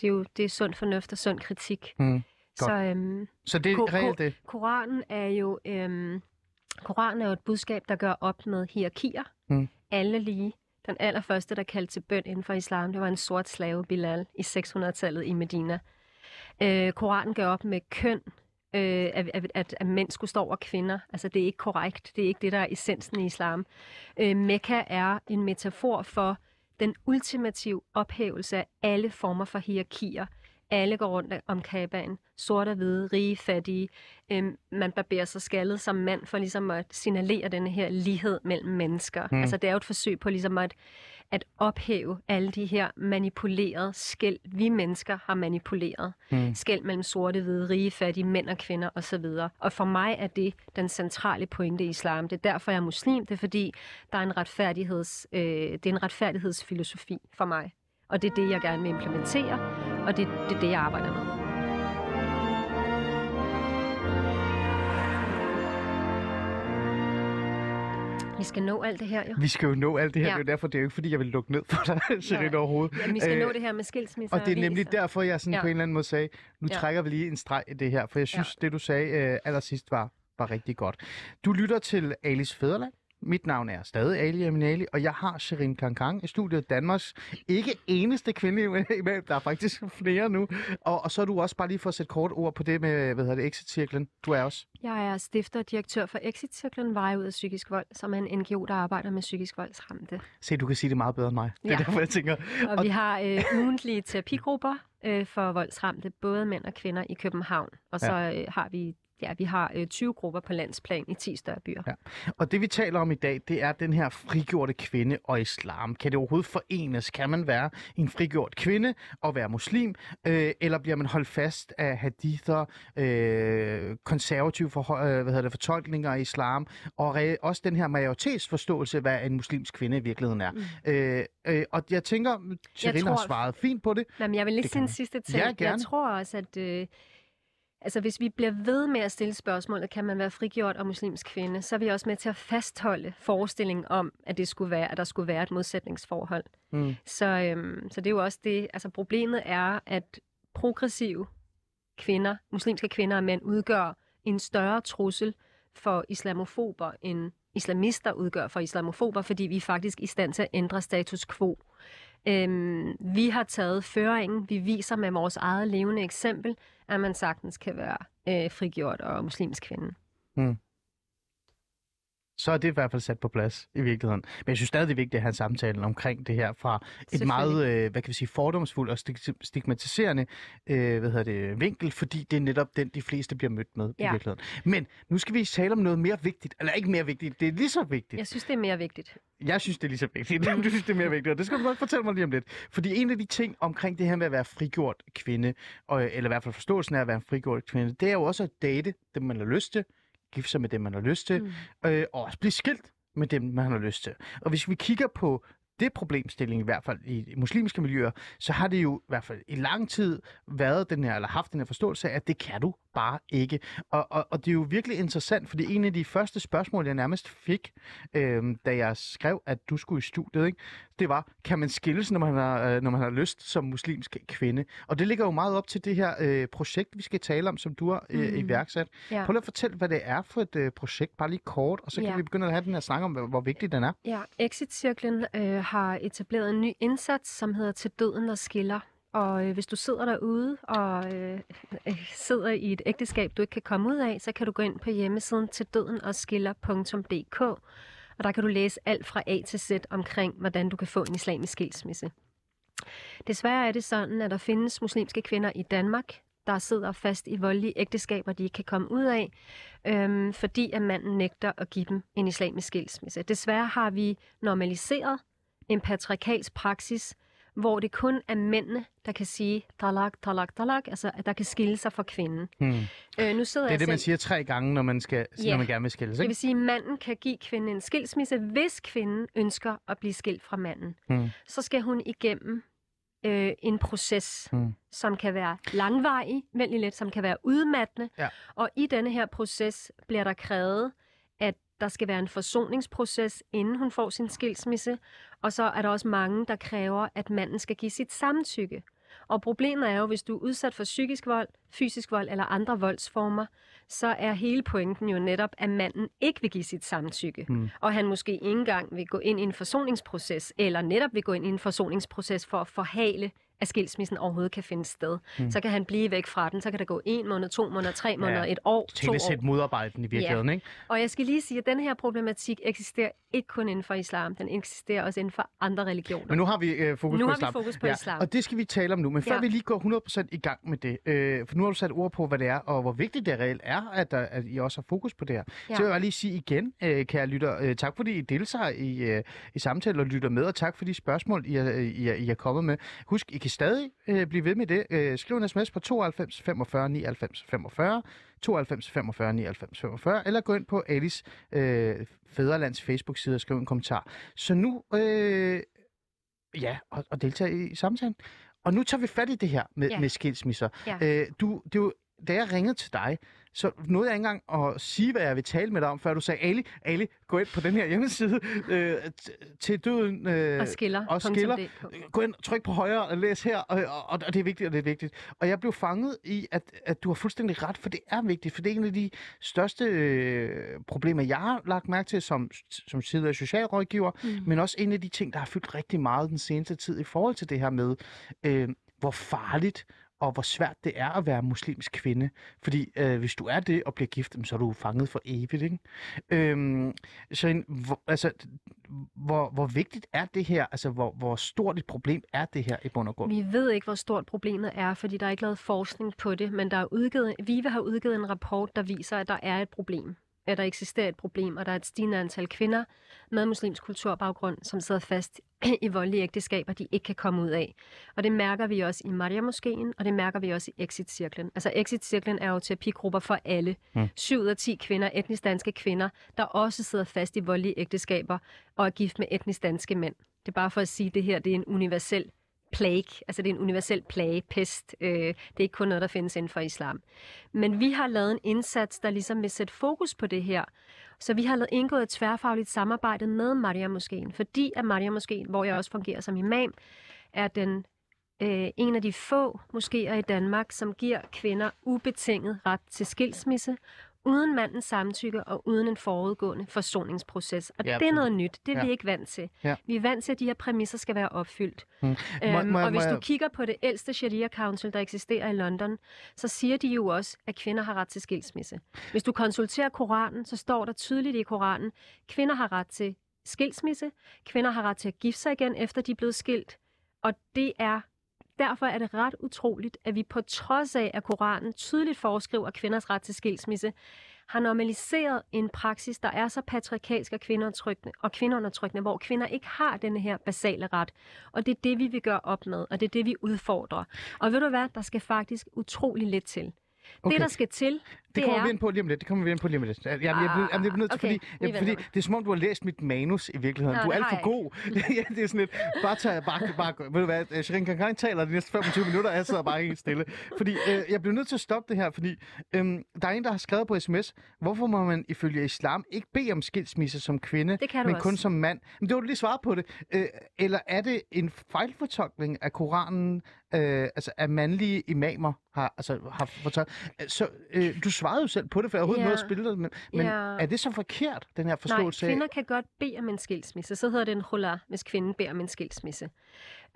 Det er jo det er sund fornuft og sund kritik. Mm, Så øhm, Så det er reelt det. Koranen er jo øhm, Koranen er jo et budskab, der gør op med hierarkier. Mm. Alle lige. Den allerførste, der kaldte til bøn inden for islam, det var en sort slave, Bilal, i 600-tallet i Medina. Øh, Koranen gør op med køn, øh, at, at, at, at mænd skulle stå over kvinder. Altså, det er ikke korrekt. Det er ikke det, der er essensen i islam. Øh, Mekka er en metafor for den ultimative ophævelse af alle former for hierarkier. Alle går rundt om kabaen. Sort og hvide, rige, fattige. Øhm, man barberer sig skaldet som mand for ligesom at signalere denne her lighed mellem mennesker. Mm. Altså det er jo et forsøg på ligesom at, at ophæve alle de her manipulerede skæld, vi mennesker har manipuleret. Mm. Skæld mellem sorte, hvide, rige, fattige, mænd og kvinder osv. Og for mig er det den centrale pointe i islam. Det er derfor, jeg er muslim. Det er fordi, der er en, retfærdigheds, øh, det er en retfærdighedsfilosofi for mig. Og det er det, jeg gerne vil implementere, og det, det er det, jeg arbejder med. Vi skal nå alt det her, jo. Vi skal jo nå alt det her. Ja. Ja. Det er jo derfor, det er jo ikke, fordi jeg vil lukke ned for dig, Serena, overhovedet. Ja, vi skal Øh, nå det her med skilsmisse Og det er nemlig derfor, jeg sådan Ja. på en eller anden måde sagde, nu Ja. trækker vi lige en streg i det her, for jeg synes, det du sagde øh, allersidst var, var rigtig godt. Du lytter til Alice Fæderland. Mit navn er stadig Ali Aminali, og jeg har Sherin Kankang i studiet Danmarks ikke eneste kvinde imellem. Der er faktisk flere nu. Og, og så er du også bare lige for at sætte kort ord på det med, hvad hedder det, Exit-cirklen. Du er også. Jeg er stifter og direktør for Exit-cirklen Veje ud af psykisk vold, som er en NGO, der arbejder med psykisk voldsramte. Se, du kan sige det meget bedre end mig. Det er Ja. derfor, jeg tænker, Og vi har øh, ugentlige terapigrupper øh, for voldsramte, både mænd og kvinder i København. Og så øh, har vi Ja, vi har øh, 20 grupper på landsplan i 10 større byer. Ja. Og det vi taler om i dag, det er den her frigjorte kvinde og islam. Kan det overhovedet forenes? Kan man være en frigjort kvinde og være muslim? Øh, eller bliver man holdt fast af hadither, øh, konservative for, øh, hvad hedder det, fortolkninger af islam, og re- også den her majoritetsforståelse, hvad en muslimsk kvinde i virkeligheden er. Mm. Øh, øh, og jeg tænker, har tror- svaret fint på det. Jamen, jeg vil lige sige en sidste ting. Ja, jeg tror også, at øh, altså, hvis vi bliver ved med at stille spørgsmålet, kan man være frigjort og muslimsk kvinde, så er vi også med til at fastholde forestillingen om, at, det skulle være, at der skulle være et modsætningsforhold. Mm. Så, øhm, så det er jo også det, altså problemet er, at progressive kvinder, muslimske kvinder og mænd, udgør en større trussel for islamofober, end islamister udgør for islamofober, fordi vi er faktisk i stand til at ændre status quo. Øhm, vi har taget føringen, vi viser med vores eget levende eksempel, at man sagtens kan være øh, frigjort og muslimsk kvinde. Mm så er det i hvert fald sat på plads i virkeligheden. Men jeg synes stadig, det er vigtigt at have samtalen omkring det her fra et meget, øh, hvad kan vi sige, fordomsfuldt og stig- stigmatiserende øh, hvad hedder det, vinkel, fordi det er netop den, de fleste bliver mødt med ja. i virkeligheden. Men nu skal vi tale om noget mere vigtigt, eller ikke mere vigtigt, det er lige så vigtigt. Jeg synes, det er mere vigtigt. Jeg synes, det er lige så vigtigt. du synes, det er mere vigtigt, og det skal du nok fortælle mig lige om lidt. Fordi en af de ting omkring det her med at være frigjort kvinde, og, eller i hvert fald forståelsen af at være en frigjort kvinde, det er jo også at date dem, man har lyst til, gifte sig med dem, man har lyst til, mm. øh, og også blive skilt med dem, man har lyst til. Og hvis vi kigger på det problemstilling, i hvert fald i, muslimske miljøer, så har det jo i hvert fald i lang tid været den her, eller haft den her forståelse af, at det kan du bare ikke. Og, og, og det er jo virkelig interessant, fordi en af de første spørgsmål, jeg nærmest fik, øh, da jeg skrev, at du skulle i studiet, ikke? det var, kan man skilles, når man, har, øh, når man har lyst som muslimsk kvinde? Og det ligger jo meget op til det her øh, projekt, vi skal tale om, som du har øh, Mm. iværksat. Ja. Prøv lige at fortælle, hvad det er for et øh, projekt, bare lige kort, og så kan Ja. vi begynde at have den her snak om, hvor, hvor vigtig den er. Ja, Exit-cirklen øh, har etableret en ny indsats, som hedder Til døden og skiller. Og øh, hvis du sidder derude og øh, øh, sidder i et ægteskab, du ikke kan komme ud af, så kan du gå ind på hjemmesiden til døden og skiller.dk, og der kan du læse alt fra A til Z omkring, hvordan du kan få en islamisk skilsmisse. Desværre er det sådan, at der findes muslimske kvinder i Danmark, der sidder fast i voldelige ægteskaber, de ikke kan komme ud af, øhm, fordi at manden nægter at give dem en islamisk skilsmisse. Desværre har vi normaliseret en patriarkalsk praksis, hvor det kun er mændene, der kan sige talak, talak, talak, altså at der kan skille sig fra kvinden. Hmm. Øh, nu sidder Det er jeg det, man selv, siger tre gange, når man, skal, Ja. når man gerne vil skilles, det ikke? vil sige, at manden kan give kvinden en skilsmisse, hvis kvinden ønsker at blive skilt fra manden. Hmm. Så skal hun igennem øh, en proces, Hmm. som kan være langvarig, vældig let, som kan være udmattende. Ja. Og i denne her proces bliver der krævet, der skal være en forsoningsproces, inden hun får sin skilsmisse. Og så er der også mange, der kræver, at manden skal give sit samtykke. Og problemet er jo, hvis du er udsat for psykisk vold, fysisk vold eller andre voldsformer, så er hele pointen jo netop, at manden ikke vil give sit samtykke. Mm. Og han måske ikke engang vil gå ind i en forsoningsproces, eller netop vil gå ind i en forsoningsproces for at forhale, at skilsmissen overhovedet kan finde sted. Mm. Så kan han blive væk fra den, så kan der gå en måned, to måneder, tre måneder, et år, to år. Tællesæt modarbejden i virkeligheden, ikke? Og jeg skal lige sige, at den her problematik eksisterer ikke kun inden for islam, den eksisterer også inden for andre religioner. Men nu har vi øh, fokus Nu på har vi islam. fokus på islam. Og det skal vi tale om nu. Men før Ja. vi lige går 100% i gang med det, øh, for nu har du sat ord på, hvad det er, og hvor vigtigt det reelt er, at, der, at I også har fokus på det her. Ja. Så vil jeg lige sige igen, øh, kære lytter, øh, tak fordi I deltager i, øh, i samtalen og lytter med, og tak for de spørgsmål, I er, I er, I er kommet med. Husk, I kan stadig øh, blive ved med det. Øh, skriv en sms på 92 45 99 45, 92 45 99 45, eller gå ind på Alice øh, Fæderlands Facebook-side og skriv en kommentar. Så nu, øh, ja, og, og deltage i samtalen. Og nu tager vi fat i det her med, Ja. med skilsmisser. Ja. Øh, du, det er jo, da jeg ringede til dig, så nåede jeg ikke engang at sige, hvad jeg vil tale med dig om, før du sagde, Ali, Ali, gå ind på den her hjemmeside øh, til døden. Øh, og skiller. og skiller. .dk. Gå ind, tryk på højre og læs her, og, og, og det er vigtigt, og det er vigtigt. Og jeg blev fanget i, at, at du har fuldstændig ret, for det er vigtigt, for det er en af de største øh, problemer, jeg har lagt mærke til som, som tidligere socialrådgiver, mm. men også en af de ting, der har fyldt rigtig meget den seneste tid i forhold til det her med, øh, hvor farligt og hvor svært det er at være muslimsk kvinde. Fordi øh, hvis du er det og bliver gift, så er du fanget for evigt. Ikke? Øhm, så en, hvor, altså, hvor, hvor vigtigt er det her? Altså, hvor, hvor stort et problem er det her i bund og grund? Vi ved ikke, hvor stort problemet er, fordi der er ikke lavet forskning på det, men der er udgivet, VIVE har udgivet en rapport, der viser, at der er et problem. At der eksisterer et problem, og der er et stigende antal kvinder med muslimsk kulturbaggrund, som sidder fast i voldelige ægteskaber, de ikke kan komme ud af. Og det mærker vi også i Maria Moskeen, og det mærker vi også i Exit-cirklen. Altså Exit-cirklen er jo terapigrupper for alle. Mm. 7 ud af 10 kvinder, etnisk danske kvinder, der også sidder fast i voldelige ægteskaber og er gift med etnisk danske mænd. Det er bare for at sige, at det her det er en universel plague, altså det er en universel plage, pest. Øh, det er ikke kun noget, der findes inden for islam. Men vi har lavet en indsats, der ligesom vil sætte fokus på det her. Så vi har lavet indgået et tværfagligt samarbejde med Maria Moskeen, fordi at Maria Moskeen, hvor jeg også fungerer som imam, er den øh, en af de få moskéer i Danmark, som giver kvinder ubetinget ret til skilsmisse, uden mandens samtykke og uden en forudgående forsoningsproces. Og Ja, det er noget nyt. Det er Ja. vi ikke vant til. Ja. Vi er vant til, at de her præmisser skal være opfyldt. Mm. Øhm, Må- må og hvis du kigger på det ældste Sharia Council, der eksisterer i London, så siger de jo også, at kvinder har ret til skilsmisse. Hvis du konsulterer Koranen, så står der tydeligt i Koranen, kvinder har ret til skilsmisse, kvinder har ret til at gifte sig igen, efter de er blevet skilt. Og det er Derfor er det ret utroligt, at vi på trods af, at Koranen tydeligt foreskriver kvinders ret til skilsmisse, har normaliseret en praksis, der er så patriarkalsk og kvindeundertrykkende, og kvindeundertrykkende, hvor kvinder ikke har denne her basale ret. Og det er det, vi vil gøre op med, og det er det, vi udfordrer. Og ved du hvad, der skal faktisk utrolig lidt til. Okay. Det, der skal til, det, Det kommer er... vi ind på lige om lidt. Det kommer vi ind på lige om lidt. Jamen, jeg, bliver, jamen, jeg bliver nødt til, Ah, okay. fordi, jeg, fordi det er som om, du har læst mit manus i virkeligheden. Nå, du er alt for jeg god. ja, det er sådan lidt, bare tag, bare, bare, ved du hvad, øh, Shirin Kankan taler de næste 25 minutter, og jeg sidder bare helt stille. Fordi øh, jeg bliver nødt til at stoppe det her, fordi øhm, der er en, der har skrevet på sms, hvorfor må man ifølge islam ikke bede om skilsmisse som kvinde, men også. kun som mand? Men det var du lige svaret på det. Øh, eller er det en fejlfortolkning af Koranen, øh, altså at mandlige imamer har, altså, har fortolket? Så øh, du svarede jo selv på det, for jeg overhovedet Ja. nåede at spille det, men, men Ja. er det så forkert, den her Nej, forståelse kvinder kan godt bede om en skilsmisse. Så hedder det en hula, hvis kvinden beder om en skilsmisse.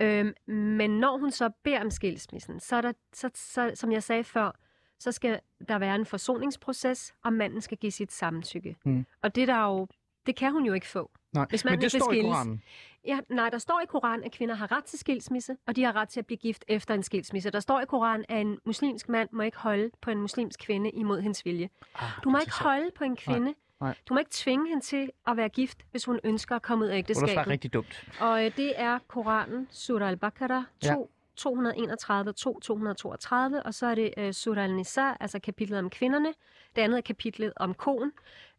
Øhm, men når hun så beder om skilsmissen, så er der, så, så, som jeg sagde før, så skal der være en forsoningsproces, og manden skal give sit samtykke. Mm. Og det, er der jo, det kan hun jo ikke få. Nej, Hvis man men det står i skilles- Koranen. Ja, nej, der står i Koranen, at kvinder har ret til skilsmisse, og de har ret til at blive gift efter en skilsmisse. Der står i Koranen, at en muslimsk mand må ikke holde på en muslimsk kvinde imod hendes vilje. Ah, Du må ikke holde på en kvinde. nej. Du må ikke tvinge hende til at være gift, hvis hun ønsker at komme ud af Det var ægteskabet. rigtig dumt. Og øh, det er Koranen, Surah al-Baqarah, Ja. 2, 231 2, 232, og så er det øh, Surah al-Nisa, altså kapitlet om kvinderne. Det andet er kapitlet om konen.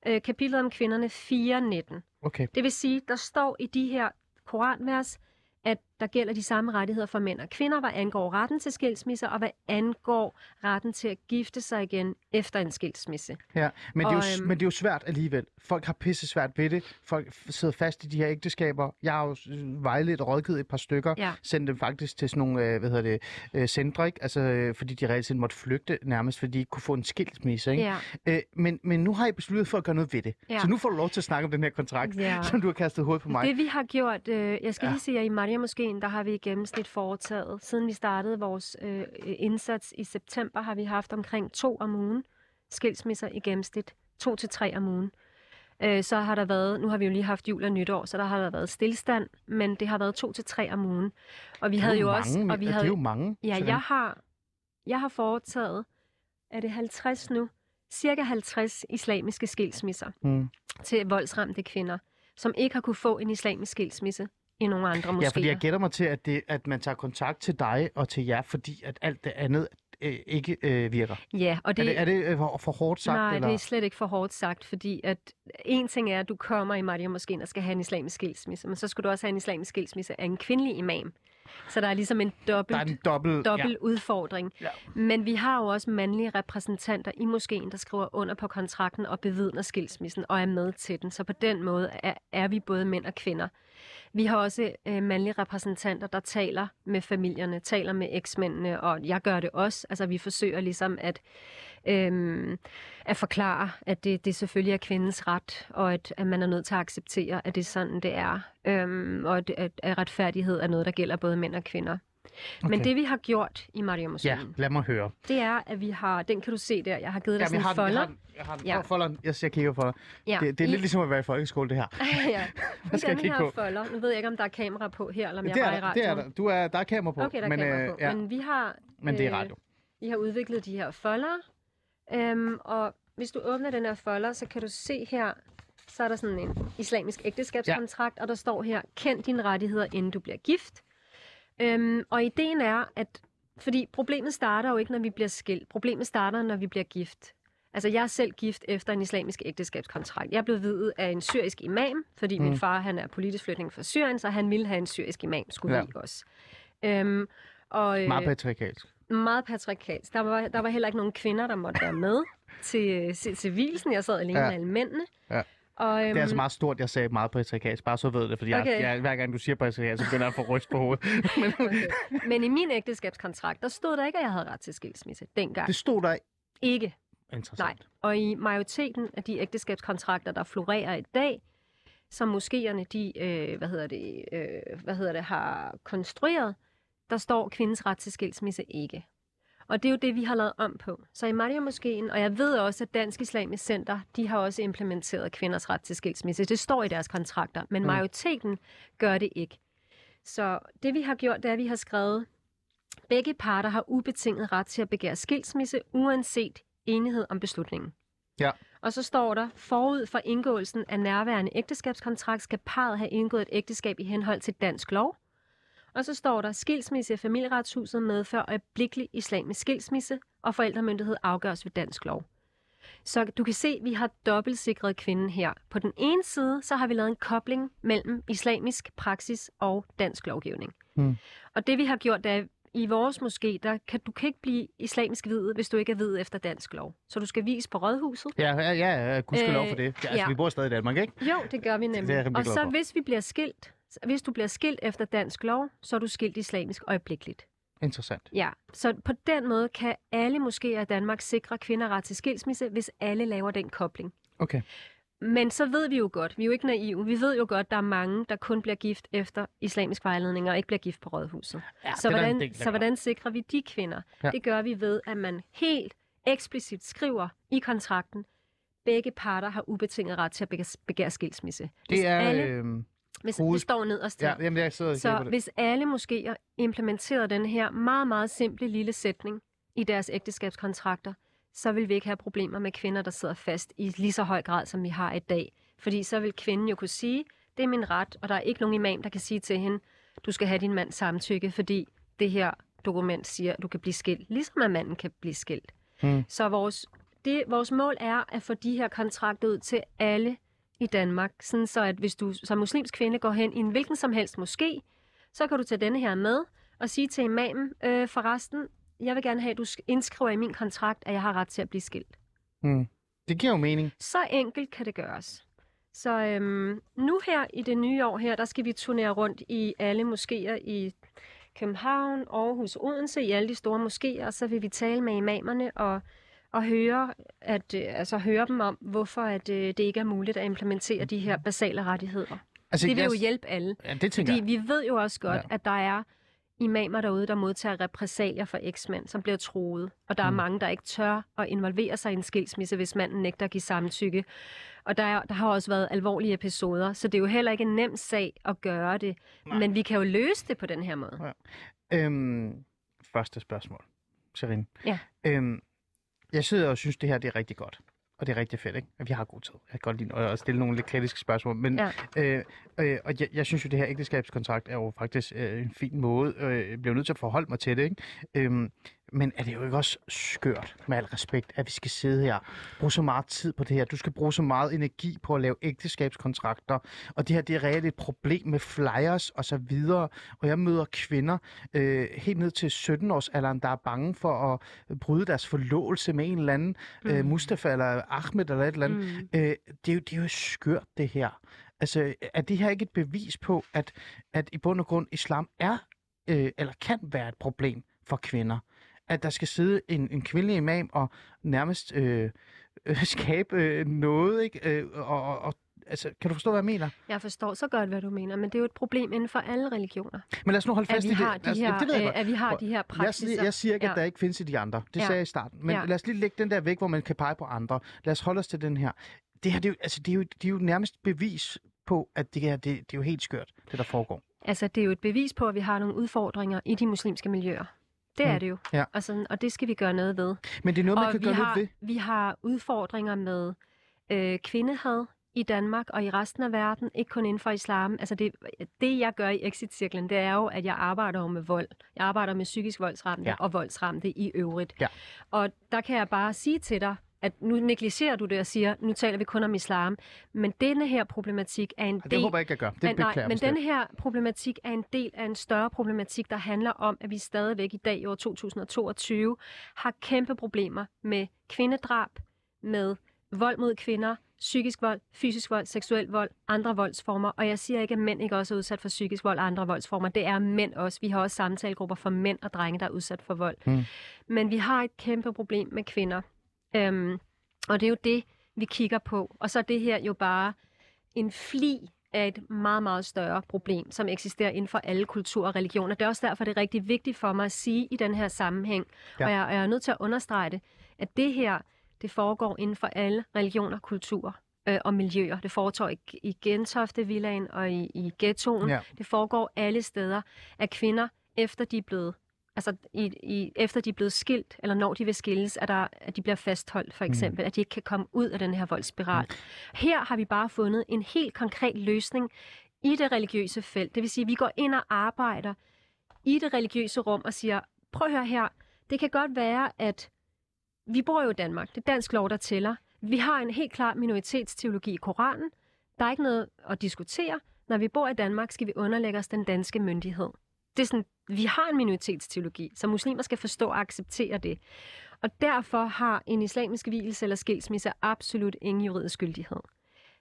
Øh, kapitlet om kvinderne 4.19. Okay. Det vil sige, der står i de her koranvers, at der gælder de samme rettigheder for mænd og kvinder, hvad angår retten til skilsmisse, og hvad angår retten til at gifte sig igen efter en skilsmisse. Ja, men, det er Og, jo, øhm, men det er jo svært alligevel. Folk har pisse svært ved det. Folk sidder fast i de her ægteskaber. Jeg har jo vejledt og rådgivet et par stykker. Ja. Sendt dem faktisk til sådan nogle, øh, hvad hedder det, øh, centre, ikke? Altså, øh, fordi de reelt set måtte flygte nærmest, fordi de ikke kunne få en skilsmisse, ikke? Ja. Øh, men, men nu har I besluttet for at gøre noget ved det. Ja. Så nu får du lov til at snakke om den her kontrakt, Ja. som du har kastet hovedet på mig. Det vi har gjort, øh, jeg skal Ja. lige sige, at i Maria Moskeen, der har vi i gennemsnit foretaget, siden vi startede vores øh, indsats i september, har vi haft omkring to om ugen skilsmisser i gennemsnit. To til tre om ugen. Øh, så har der været, nu har vi jo lige haft jul og nytår, så der har der været stillstand, men det har været to til tre om ugen. Og vi det havde jo mange, også... Og vi det havde, er jo mange. Ja, jeg har, jeg har foretaget, er det 50 nu? Cirka 50 islamiske skilsmisser Mm. til voldsramte kvinder, som ikke har kunne få en islamisk skilsmisse i nogle andre moskéer. Ja, fordi jeg gætter mig til, at, det, at man tager kontakt til dig og til jer, fordi at alt det andet øh, ikke øh, virker. Ja, og det, Det, er det, er det øh, for, for hårdt sagt? nej, eller? det er slet ikke for hårdt sagt, fordi at en ting er, at du kommer i Maria Moskeen og skal have en islamisk skilsmisse, men så skal du også have en islamisk skilsmisse af en kvindelig imam. Så der er ligesom en Der er dobbelt, en dobbelt... dobbelt ja. udfordring. Ja. Men vi har jo også mandlige repræsentanter i moskeen, der skriver under på kontrakten og bevidner skilsmissen og er med til den. Så på den måde er, er vi både mænd og kvinder. Vi har også øh, mandlige repræsentanter, der taler med familierne, taler med eksmændene, og jeg gør det også. Altså vi forsøger ligesom at, øh, at forklare, at det, det selvfølgelig er kvindens ret, og at, at man er nødt til at acceptere, at det er sådan, det er. Øh, og at, at retfærdighed er noget, der gælder både mænd og kvinder. Okay. Men det vi har gjort i Maria Ja, Moskeen, lad mig høre. det er, at vi har, den kan du se der, jeg har givet dig jeg sådan en den, jeg folder. har, den, jeg har den. Ja. Ja. Folderen, jeg, jeg kigger på dig. Ja, Det, det er i- lidt ligesom at være i folkeskole, det her. ja. Hvad skal jeg den kigge her på? folder, nu ved jeg ikke, om der er kamera på her, eller om jeg Det bare er, i der, radioen. det er der. Du er, der er kamera på. Okay, der er men, kamera øh, på. Ja, Men vi har, men det er øh, radio. vi har udviklet de her folder, øhm, og hvis du åbner den her folder, så kan du se her, så er der sådan en islamisk ægteskabskontrakt, ja. og der står her, kend dine rettigheder, inden du bliver gift. Øhm, og ideen er, at fordi problemet starter jo ikke, når vi bliver skilt. Problemet starter, når vi bliver gift. Altså, jeg er selv gift efter en islamisk ægteskabskontrakt. Jeg blev videt af en syrisk imam, fordi mm. min far han er politisk flygtning fra Syrien, så han ville have en syrisk imam, skulle Ja. ja. os. Øhm, og, øh, Meget patriarkalsk. meget patriarkalsk. Der var, der var heller ikke nogen kvinder, der måtte være med til, til, til hvilsen. Jeg sad alene ja. med alle mændene. Ja. Og, øhm, Det er altså meget stort, jeg sagde meget patriarkalsk. Bare så ved det, fordi okay. jeg, jeg, hver gang du siger patriarkalsk, så begynder jeg at få ryst på hovedet. Men okay. Men i min ægteskabskontrakt, der stod der ikke, at jeg havde ret til skilsmisse dengang. det stod der Ikke. interessant. Nej, og i majoriteten af de ægteskabskontrakter, der florerer i dag, som moskéerne de, øh, hvad hedder det, øh, hvad hedder det, har konstrueret, der står kvindens ret til skilsmisse ikke. Og det er jo det, vi har lavet om på. Så i Maria Moskeen, og jeg ved også, at Dansk Islamisk Center, de har også implementeret kvinders ret til skilsmisse. Det står i deres kontrakter, men Mm. majoriteten gør det ikke. Så det vi har gjort, det er, at vi har skrevet, begge parter har ubetinget ret til at begære skilsmisse, uanset enighed om beslutningen. Ja. Og så står der, forud for indgåelsen af nærværende ægteskabskontrakt skal parret have indgået et ægteskab i henhold til dansk lov. Og så står der, skilsmisse i familieretshuset medfører øjeblikkelig islamisk skilsmisse, og forældremyndighed afgøres ved dansk lov. Så du kan se, at vi har dobbeltsikret kvinden her. På den ene side, så har vi lavet en kobling mellem islamisk praksis og dansk lovgivning. Hmm. Og det vi har gjort, det er, i vores moské, der kan, du kan ikke blive islamisk hvid, hvis du ikke er hvid efter dansk lov. Så du skal vise på rådhuset. Ja, ja, ja gudskelov Øh, for det. Ja, altså, ja. vi bor stadig i Danmark, ikke? Jo, det gør vi Det er nemlig. jeg rimelig og så for. hvis vi bliver skilt, hvis du bliver skilt efter dansk lov, så er du skilt islamisk øjeblikkeligt. Interessant. Ja, så på den måde kan alle moskéer i Danmark sikre kvinder ret til skilsmisse, hvis alle laver den kobling. Okay. Men så ved vi jo godt, vi er jo ikke naive, vi ved jo godt, der er mange, der kun bliver gift efter islamisk vejledning og ikke bliver gift på rådhuset. Ja, så, hvordan, del, så hvordan sikrer vi de kvinder? Ja. Det gør vi ved, at man helt eksplicit skriver i kontrakten, begge parter har ubetinget ret til at begære, skilsmisse. Hvis Det er... alle, Øh, hvis, hoved- det står nederst her. ja, jamen, jeg sidder Så det. hvis alle moskéer implementerede den her meget, meget simple lille sætning i deres ægteskabskontrakter, så vil vi ikke have problemer med kvinder, der sidder fast i lige så høj grad, som vi har i dag. Fordi så vil kvinden jo kunne sige, det er min ret, og der er ikke nogen imam, der kan sige til hende, du skal have din mands samtykke, fordi det her dokument siger, at du kan blive skilt, ligesom at manden kan blive skilt. Hmm. Så vores, det, vores mål er at få de her kontrakter ud til alle i Danmark, sådan så at hvis du som muslimsk kvinde går hen i en hvilken som helst moské, så kan du tage denne her med og sige til imamen, øh, forresten, jeg vil gerne have, at du sk- indskriver i min kontrakt, at jeg har ret til at blive skilt. Hmm. Det giver jo mening. Så enkelt kan det gøres. Så øhm, nu her i det nye år her, der skal vi turnere rundt i alle moskéer i København, Aarhus, Odense, i alle de store moskéer, og så vil vi tale med imamerne og, og høre, at, øh, altså, høre dem om, hvorfor at, øh, det ikke er muligt at implementere de her basale rettigheder. Altså, Det vil jeg- jo hjælpe alle. Ja, det Fordi jeg. vi ved jo også godt, Ja. ja. at der er imamer derude, der modtager repræsalier for eksmænd, som bliver troet. Og der er Mm. mange, der ikke tør at involvere sig i en skilsmisse, hvis manden nægter at give samtykke. Og der, er, der har også været alvorlige episoder, så det er jo heller ikke en nem sag at gøre det. Nej. Men vi kan jo løse det på den her måde. Øhm, første spørgsmål. Serine. Ja. Øhm, jeg sidder og synes, det her det er rigtig godt. Og det er rigtig fedt, ikke? At vi har god tid. Jeg kan godt lide at stille nogle lidt kritiske spørgsmål. Men, Ja. øh, øh, og jeg, jeg synes jo, det her ægteskabskontrakt er jo faktisk øh, en fin måde. Øh, jeg bliver nødt til at forholde mig til det, ikke? Øhm, men er det jo ikke også skørt, med al respekt, at vi skal sidde her bruge så meget tid på det her? Du skal bruge så meget energi på at lave ægteskabskontrakter. Og det her, det er reelt et problem med flyers og så videre. Og jeg møder kvinder øh, helt ned til 17-årsalderen, der er bange for at bryde deres forlovelse med en eller anden mm. øh, Mustafa eller Ahmed eller et eller andet. Mm. Øh, det, er jo, det er jo skørt, det her. Altså, er det her ikke et bevis på, at, at i bund og grund islam er, øh, eller kan være et problem for kvinder? At der skal sidde en, en kvindelig imam og nærmest øh, øh, skabe øh, noget, ikke? Øh, og, og, og, altså, kan du forstå, hvad jeg mener? Jeg forstår så godt, hvad du mener, men det er jo et problem inden for alle religioner. Men lad os nu holde At fast i det. har de os- her, det ved jeg øh, godt. at vi har de her Jeg, praksiser. siger- jeg siger ikke, at Ja. der ikke findes i de andre. Det Ja. sagde jeg i starten. Men Ja. lad os lige lægge den der væk, hvor man kan pege på andre. Lad os holde os til den her. Det her, det er jo, altså, det er jo, det er jo nærmest bevis på, at det her, det, det er jo helt skørt, det der foregår. Altså, det er jo et bevis på, at vi har nogle udfordringer i de muslimske miljøer. Det er Mm. det jo. Ja. Og, sådan, og det skal vi gøre noget ved. Men det er noget, man og kan vi gøre har, noget ved. vi har udfordringer med øh, kvindehad i Danmark og i resten af verden, ikke kun inden for islam. Altså det, det, jeg gør i Exit-cirklen, det er jo, at jeg arbejder jo med vold. Jeg arbejder med psykisk voldsramte ja. og voldsramte i øvrigt. Ja. Og der kan jeg bare sige til dig, at nu negligerer du det og siger, nu taler vi kun om islam. Men denne her problematik er en Det del håber jeg ikke, jeg gør. Det beklager nej, men denne her problematik er en del af en større problematik, der handler om, at vi stadigvæk i dag i år 2022 har kæmpe problemer med kvindedrab, med vold mod kvinder, psykisk vold, fysisk vold, seksuel vold, andre voldsformer. Og jeg siger ikke, at mænd ikke også er udsat for psykisk vold og andre voldsformer. Det er mænd også. Vi har også samtalegrupper for mænd og drenge, der er udsat for vold. Mm. Men vi har et kæmpe problem med kvinder. Øhm, og det er jo det, vi kigger på. Og så er det her jo bare en fli af et meget, meget større problem, som eksisterer inden for alle kulturer og religioner. Det er også derfor, det er rigtig vigtigt for mig at sige i den her sammenhæng, Ja. og, jeg, og jeg er nødt til at understrege det, at det her, det foregår inden for alle religioner, kulturer øh, og miljøer. Det foregår i, i Gentofte Villaen og i, i ghettoen. Ja. Det foregår alle steder, at kvinder, efter de er blevet altså i, i, efter de er blevet skilt, eller når de vil skilles, at, der, at de bliver fastholdt, for eksempel, mm. at de ikke kan komme ud af den her voldsspiral. Mm. Her har vi bare fundet en helt konkret løsning i det religiøse felt. Det vil sige, at vi går ind og arbejder i det religiøse rum og siger, prøv at høre her, det kan godt være, at vi bor jo i Danmark. Det er dansk lov, der tæller. Vi har en helt klar minoritetsteologi i Koranen. Der er ikke noget at diskutere. Når vi bor i Danmark, skal vi underlægge os den danske myndighed. Det er sådan, vi har en minoritetsteologi, så muslimer skal forstå og acceptere det. Og derfor har en islamisk hvilelse eller skilsmisse absolut ingen juridisk gyldighed.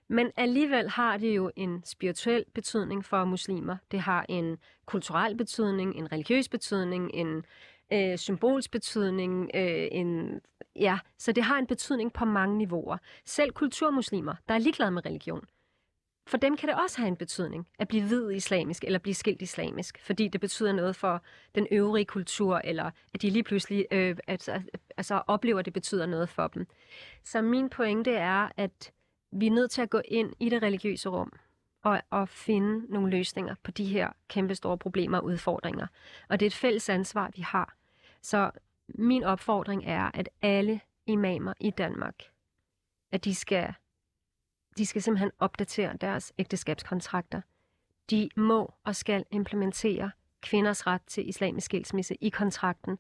Men alligevel har det jo en spirituel betydning for muslimer. Det har en kulturel betydning, en religiøs betydning, en øh, symbolsk betydning, øh, en, ja, så det har en betydning på mange niveauer. Selv kulturmuslimer, der er ligeglade med religion, for dem kan det også have en betydning at blive hvid islamisk eller blive skilt islamisk, fordi det betyder noget for den øvrige kultur, eller at de lige pludselig øh, altså, altså oplever, at det betyder noget for dem. Så min pointe er, at vi er nødt til at gå ind i det religiøse rum og, og finde nogle løsninger på de her kæmpe store problemer og udfordringer. Og det er et fælles ansvar, vi har. Så min opfordring er, at alle imamer i Danmark, at de skal de skal simpelthen opdatere deres ægteskabskontrakter. De må og skal implementere kvinders ret til islamisk skilsmisse i kontrakten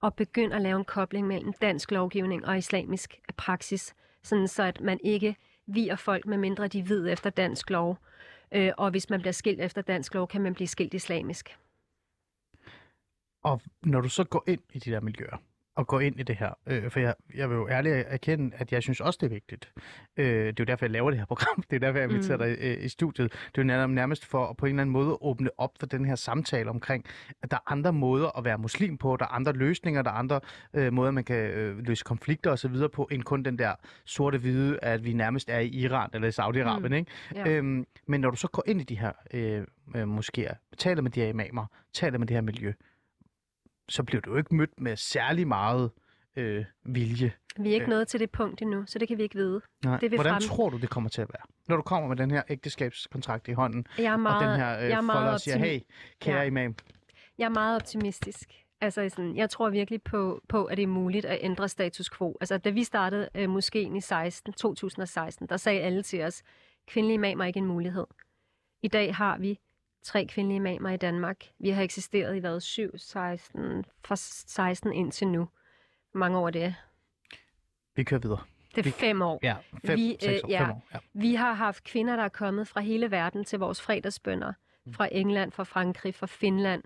og begynde at lave en kobling mellem dansk lovgivning og islamisk praksis, sådan så at man ikke viger folk, med mindre de ved efter dansk lov. Øh, og hvis man bliver skilt efter dansk lov, kan man blive skilt islamisk. Og når du så går ind i de der miljøer, og går ind i det her, øh, for jeg, jeg vil jo ærligt erkende, at jeg synes også, det er vigtigt. Øh, det er jo derfor, jeg laver det her program. Det er derfor, jeg inviterer mm. dig øh, i studiet. Det er jo nærmest, nærmest for at på en eller anden måde åbne op for den her samtale omkring, at der er andre måder at være muslim på, der er andre løsninger, der er andre øh, måder, man kan øh, løse konflikter osv. på, end kun den der sorte-hvide, at vi nærmest er i Iran eller i Saudi-Arabien. Mm. Ikke? Ja. Øhm, men når du så går ind i de her øh, øh, moskéer, taler med de her imamer, taler med det her miljø, så bliver du jo ikke mødt med særlig meget øh, vilje. Vi er ikke Øh. nået til det punkt endnu, så det kan vi ikke vide. Nej. Det vil Hvordan frem- tror du, det kommer til at være? Når du kommer med den her ægteskabskontrakt i hånden, Jeg er meget, og den her øh, jeg er meget folder og siger, hey, kære Ja. imam, Jeg er meget optimistisk. Altså sådan, jeg tror virkelig på, på, at det er muligt at ændre status quo. Altså, da vi startede øh, moskeen i 16, 2016, der sagde alle til os, kvindelige imamer er ikke en mulighed. I dag har vi tre kvindelige imamer i Danmark. Vi har eksisteret i hvad, 7, 16, fra 16 indtil nu. Hvor mange år er det? vi kører videre. Det er fem år. Ja, fem, Vi, øh, år, ja. fem år. Ja. Vi har haft kvinder, der er kommet fra hele verden til vores fredagsbønder. Fra England, fra Frankrig, fra Finland.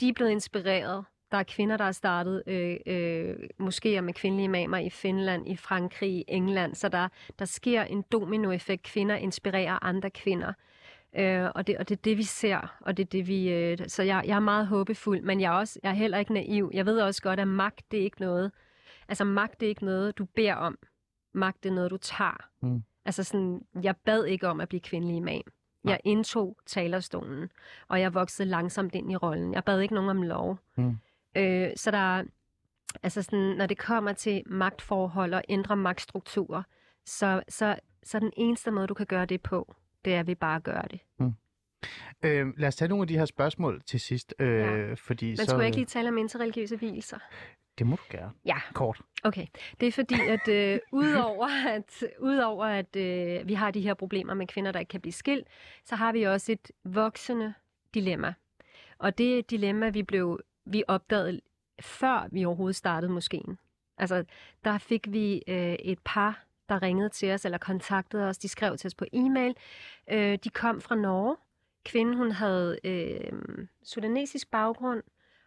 De er blevet inspireret. Der er kvinder, der har startet øh, øh, moskéer med kvindelige imamer i Finland, i Frankrig, i England. Så der, der sker en dominoeffekt. Kvinder inspirerer andre kvinder. Øh, og, det, og det er det, vi ser. Og det er det, vi, øh, så jeg, jeg er meget håbefuld, men jeg er, også, jeg er heller ikke naiv. Jeg ved også godt, at magt, det er ikke noget... Altså, magt, det er ikke noget, du beder om. Magt, det er noget, du tager. Mm. Altså sådan, jeg bad ikke om at blive kvindelig imam. Jeg indtog talerstolen, og jeg voksede langsomt ind i rollen. Jeg bad ikke nogen om lov. Mm. Øh, så der er, altså sådan, når det kommer til magtforhold og ændre magtstrukturer, så, så, så den eneste måde, du kan gøre det på, det er, vi bare gør det. Øh, lad os tage nogle af de her spørgsmål til sidst. Øh, Ja. fordi Men så, skulle jeg ikke lige tale om interreligiøse hvilelser? Det må du gerne. Ja. Kort. Okay, det er fordi, at øh, udover at, udover at øh, vi har de her problemer med kvinder, der ikke kan blive skilt, så har vi også et voksende dilemma. Og det et dilemma, vi blev vi opdagede før vi overhovedet startede moskeen. Altså, der fik vi øh, et par, der ringede til os eller kontaktede os. De skrev til os på e-mail. Øh, de kom fra Norge. Kvinden, hun havde øh, sudanesisk baggrund,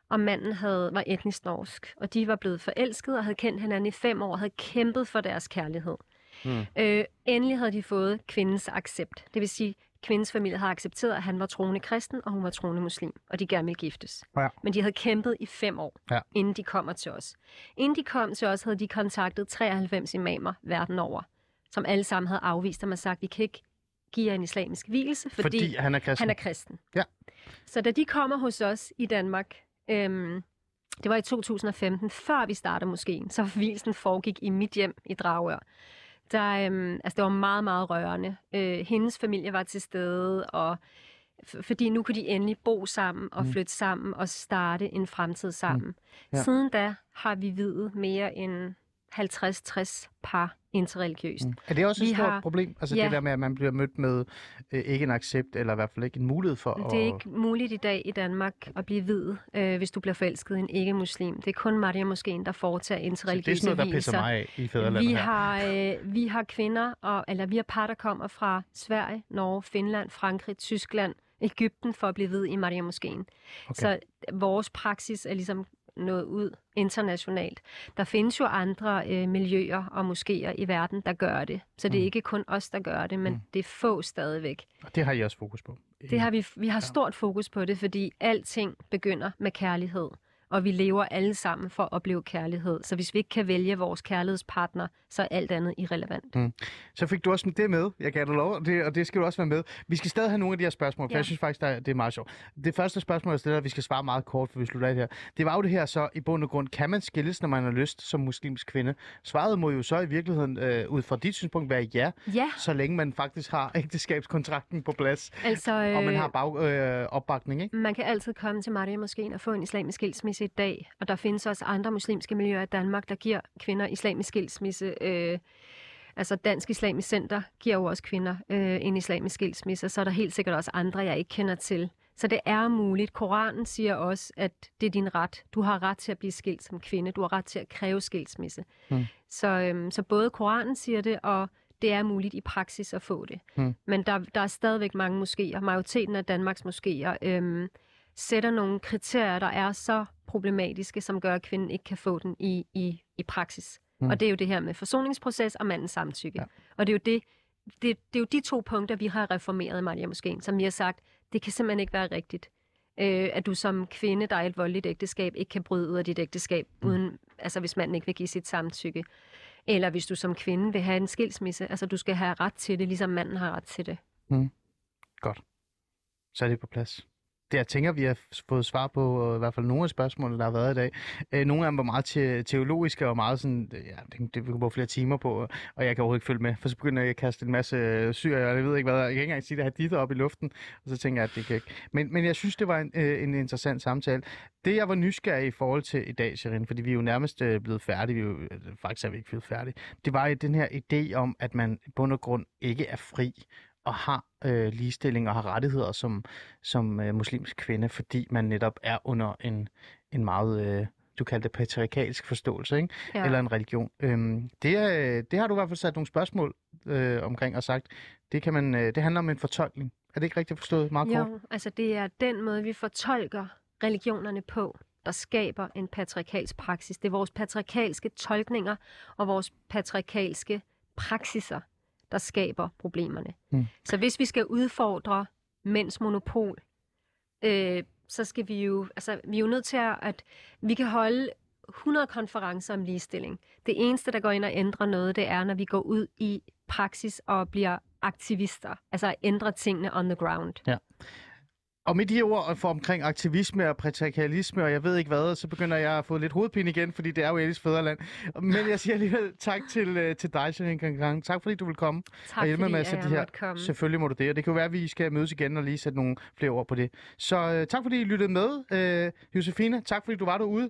og manden havde, var etnisk norsk. Og de var blevet forelsket og havde kendt hinanden i fem år og havde kæmpet for deres kærlighed. Mm. Øh, endelig havde de fået kvindens accept. Det vil sige, kvindens familie havde accepteret, at han var troende kristen, og hun var troende muslim, og de gerne ville giftes. Ja. Men de havde kæmpet i fem år, Ja. inden de kommer til os. Inden de kom til os, havde de kontaktet 93 imamer verden over, som alle sammen havde afvist dem og sagt, vi kan ikke give jer en islamisk hvilelse, fordi, Fordi han er kristen. han er kristen. Ja. Så da de kommer hos os i Danmark, øhm, det var i 2015, før vi startede moskeen, så hvilsen foregik i mit hjem i Dragør. Der, øhm, altså det var meget, meget rørende. Øh, hendes familie var til stede, og fordi nu kunne de endelig bo sammen og Mm. flytte sammen og starte en fremtid sammen. Ja. Ja. Siden da har vi videt mere end 50-60 par interreligiøst. Mm. Er det også et Vi stort har- problem? Altså Ja. det der med, at man bliver mødt med øh, ikke en accept, eller i hvert fald ikke en mulighed for at... Det er ikke muligt i dag i Danmark at blive hvid, øh, hvis du bliver forelsket i en ikke-muslim. Det er kun Maria Moskeen, der foretager Så det er interreligiøse sådan noget, der pisser mig af i fædrelandet Vi her. har, øh, vi har kvinder, og, eller vi har par, der kommer fra Sverige, Norge, Finland, Frankrig, Tyskland, Ægypten for at blive hvid i Maria Moskeen. Okay. Så vores praksis er ligesom nået ud internationalt. Der findes jo andre øh, miljøer og moskéer i verden, der gør det. Så det er Mm. ikke kun os, der gør det, men Mm. det er få stadigvæk. Og det har I også fokus på. Det har vi, vi har Ja. stort fokus på det, fordi alting begynder med kærlighed. Og vi lever alle sammen for at opleve kærlighed. Så hvis vi ikke kan vælge vores kærlighedspartner, så er alt andet irrelevant. Så fik du også det med. Jeg gav dig lov, og det, og det skal du også være med. Vi skal stadig have nogle af de her spørgsmål, for Ja. jeg synes faktisk, der er, det er meget sjovt. Det første spørgsmål, jeg stiller, vi skal svare meget kort, for vi slutter af det her. Det var jo det her så, i bund og grund, kan man skilles, når man har lyst som muslimsk kvinde? Svaret må jo så i virkeligheden, øh, ud fra dit synspunkt, være ja, Ja, så længe man faktisk har ægteskabskontrakten på plads, altså... øh... og man øh, har bag, øh, opbakning, ikke? Man kan altid komme til Maria Moskeen og få en islamisk skilsmisse i dag. Og der findes også andre muslimske miljøer i Danmark, der giver kvinder islamisk skilsmisse. Øh, altså Dansk Islamisk Center giver jo også kvinder øh, en islamisk skilsmisse. Og så er der helt sikkert også andre, jeg ikke kender til. Så det er muligt. Koranen siger også, at det er din ret. Du har ret til at blive skilt som kvinde. Du har ret til at kræve skilsmisse. Hmm. Så, øhm, så både Koranen siger det, og det er muligt i praksis at få det. Hmm. Men der, der er stadigvæk mange moskéer. Majoriteten af Danmarks moskéer øhm, sætter nogle kriterier, der er så problematiske, som gør, at kvinden ikke kan få den i, i, i praksis. Mm. Og det er jo det her med forsoningsproces og mandens samtykke. Ja. Og det er jo det, det, det er jo de to punkter, vi har reformeret i Maria Moskeen, som vi har sagt, det kan simpelthen ikke være rigtigt. Øh, at du som kvinde, der er i et voldeligt ægteskab, ikke kan bryde ud af dit ægteskab, Mm. uden, altså hvis manden ikke vil give sit samtykke. Eller hvis du som kvinde vil have en skilsmisse, altså du skal have ret til det, ligesom manden har ret til det. Så er det på plads. Det jeg tænker, vi har fået svar på i hvert fald nogle af spørgsmålene, der har været i dag. Øh, nogle af dem var meget te- teologiske og meget sådan, øh, ja, det, det vi kunne bruge flere timer på, og jeg kan overhovedet ikke følge med, for så begynder jeg at kaste en masse øh, syre, og jeg ved ikke hvad, jeg kan ikke engang sige det, dit op i luften, og så tænker jeg, at det kan ikke. Men, men jeg synes, det var en, øh, en interessant samtale. Det, jeg var nysgerrig i forhold til i dag, Sherin, fordi vi er jo nærmest øh, blevet færdige, vi er jo, øh, faktisk er vi ikke blevet færdige, det var den her idé om, at man i bund og grund ikke er fri, og har øh, ligestilling og har rettigheder som, som øh, muslimsk kvinde, fordi man netop er under en, en meget, øh, du kalder det patriarkalsk forståelse, ikke? Ja. eller en religion. Øhm, det, er, det har du i hvert fald sat nogle spørgsmål øh, omkring og sagt, det, kan man, øh, det handler om en fortolkning. Er det ikke rigtigt forstået meget kort? Jo, altså det er den måde, vi fortolker religionerne på, der skaber en patriarkalsk praksis. Det er vores patriarkalske tolkninger og vores patriarkalske praksiser, der skaber problemerne. Mm. Så hvis vi skal udfordre mænds monopol, øh, så skal vi jo, altså vi er jo nødt til at, at vi kan holde 100 konferencer om ligestilling. Det eneste, der går ind og ændrer noget, det er, når vi går ud i praksis og bliver aktivister. Altså at ændre tingene on the ground. Og med de ord for omkring aktivisme og patriarkalisme, og jeg ved ikke hvad, så begynder jeg at få lidt hovedpine igen, fordi det er jo Elis fædreland. Men jeg siger alligevel tak til, øh, til dig, Sherin Gang. Tak fordi du vil komme. Tak og hjælpe fordi, med at sætte jeg de her. komme. Selvfølgelig må du det, og det kan jo være, at vi skal mødes igen og lige sætte nogle flere ord på det. Så øh, tak fordi I lyttede med. Øh, Josefine, tak fordi du var derude.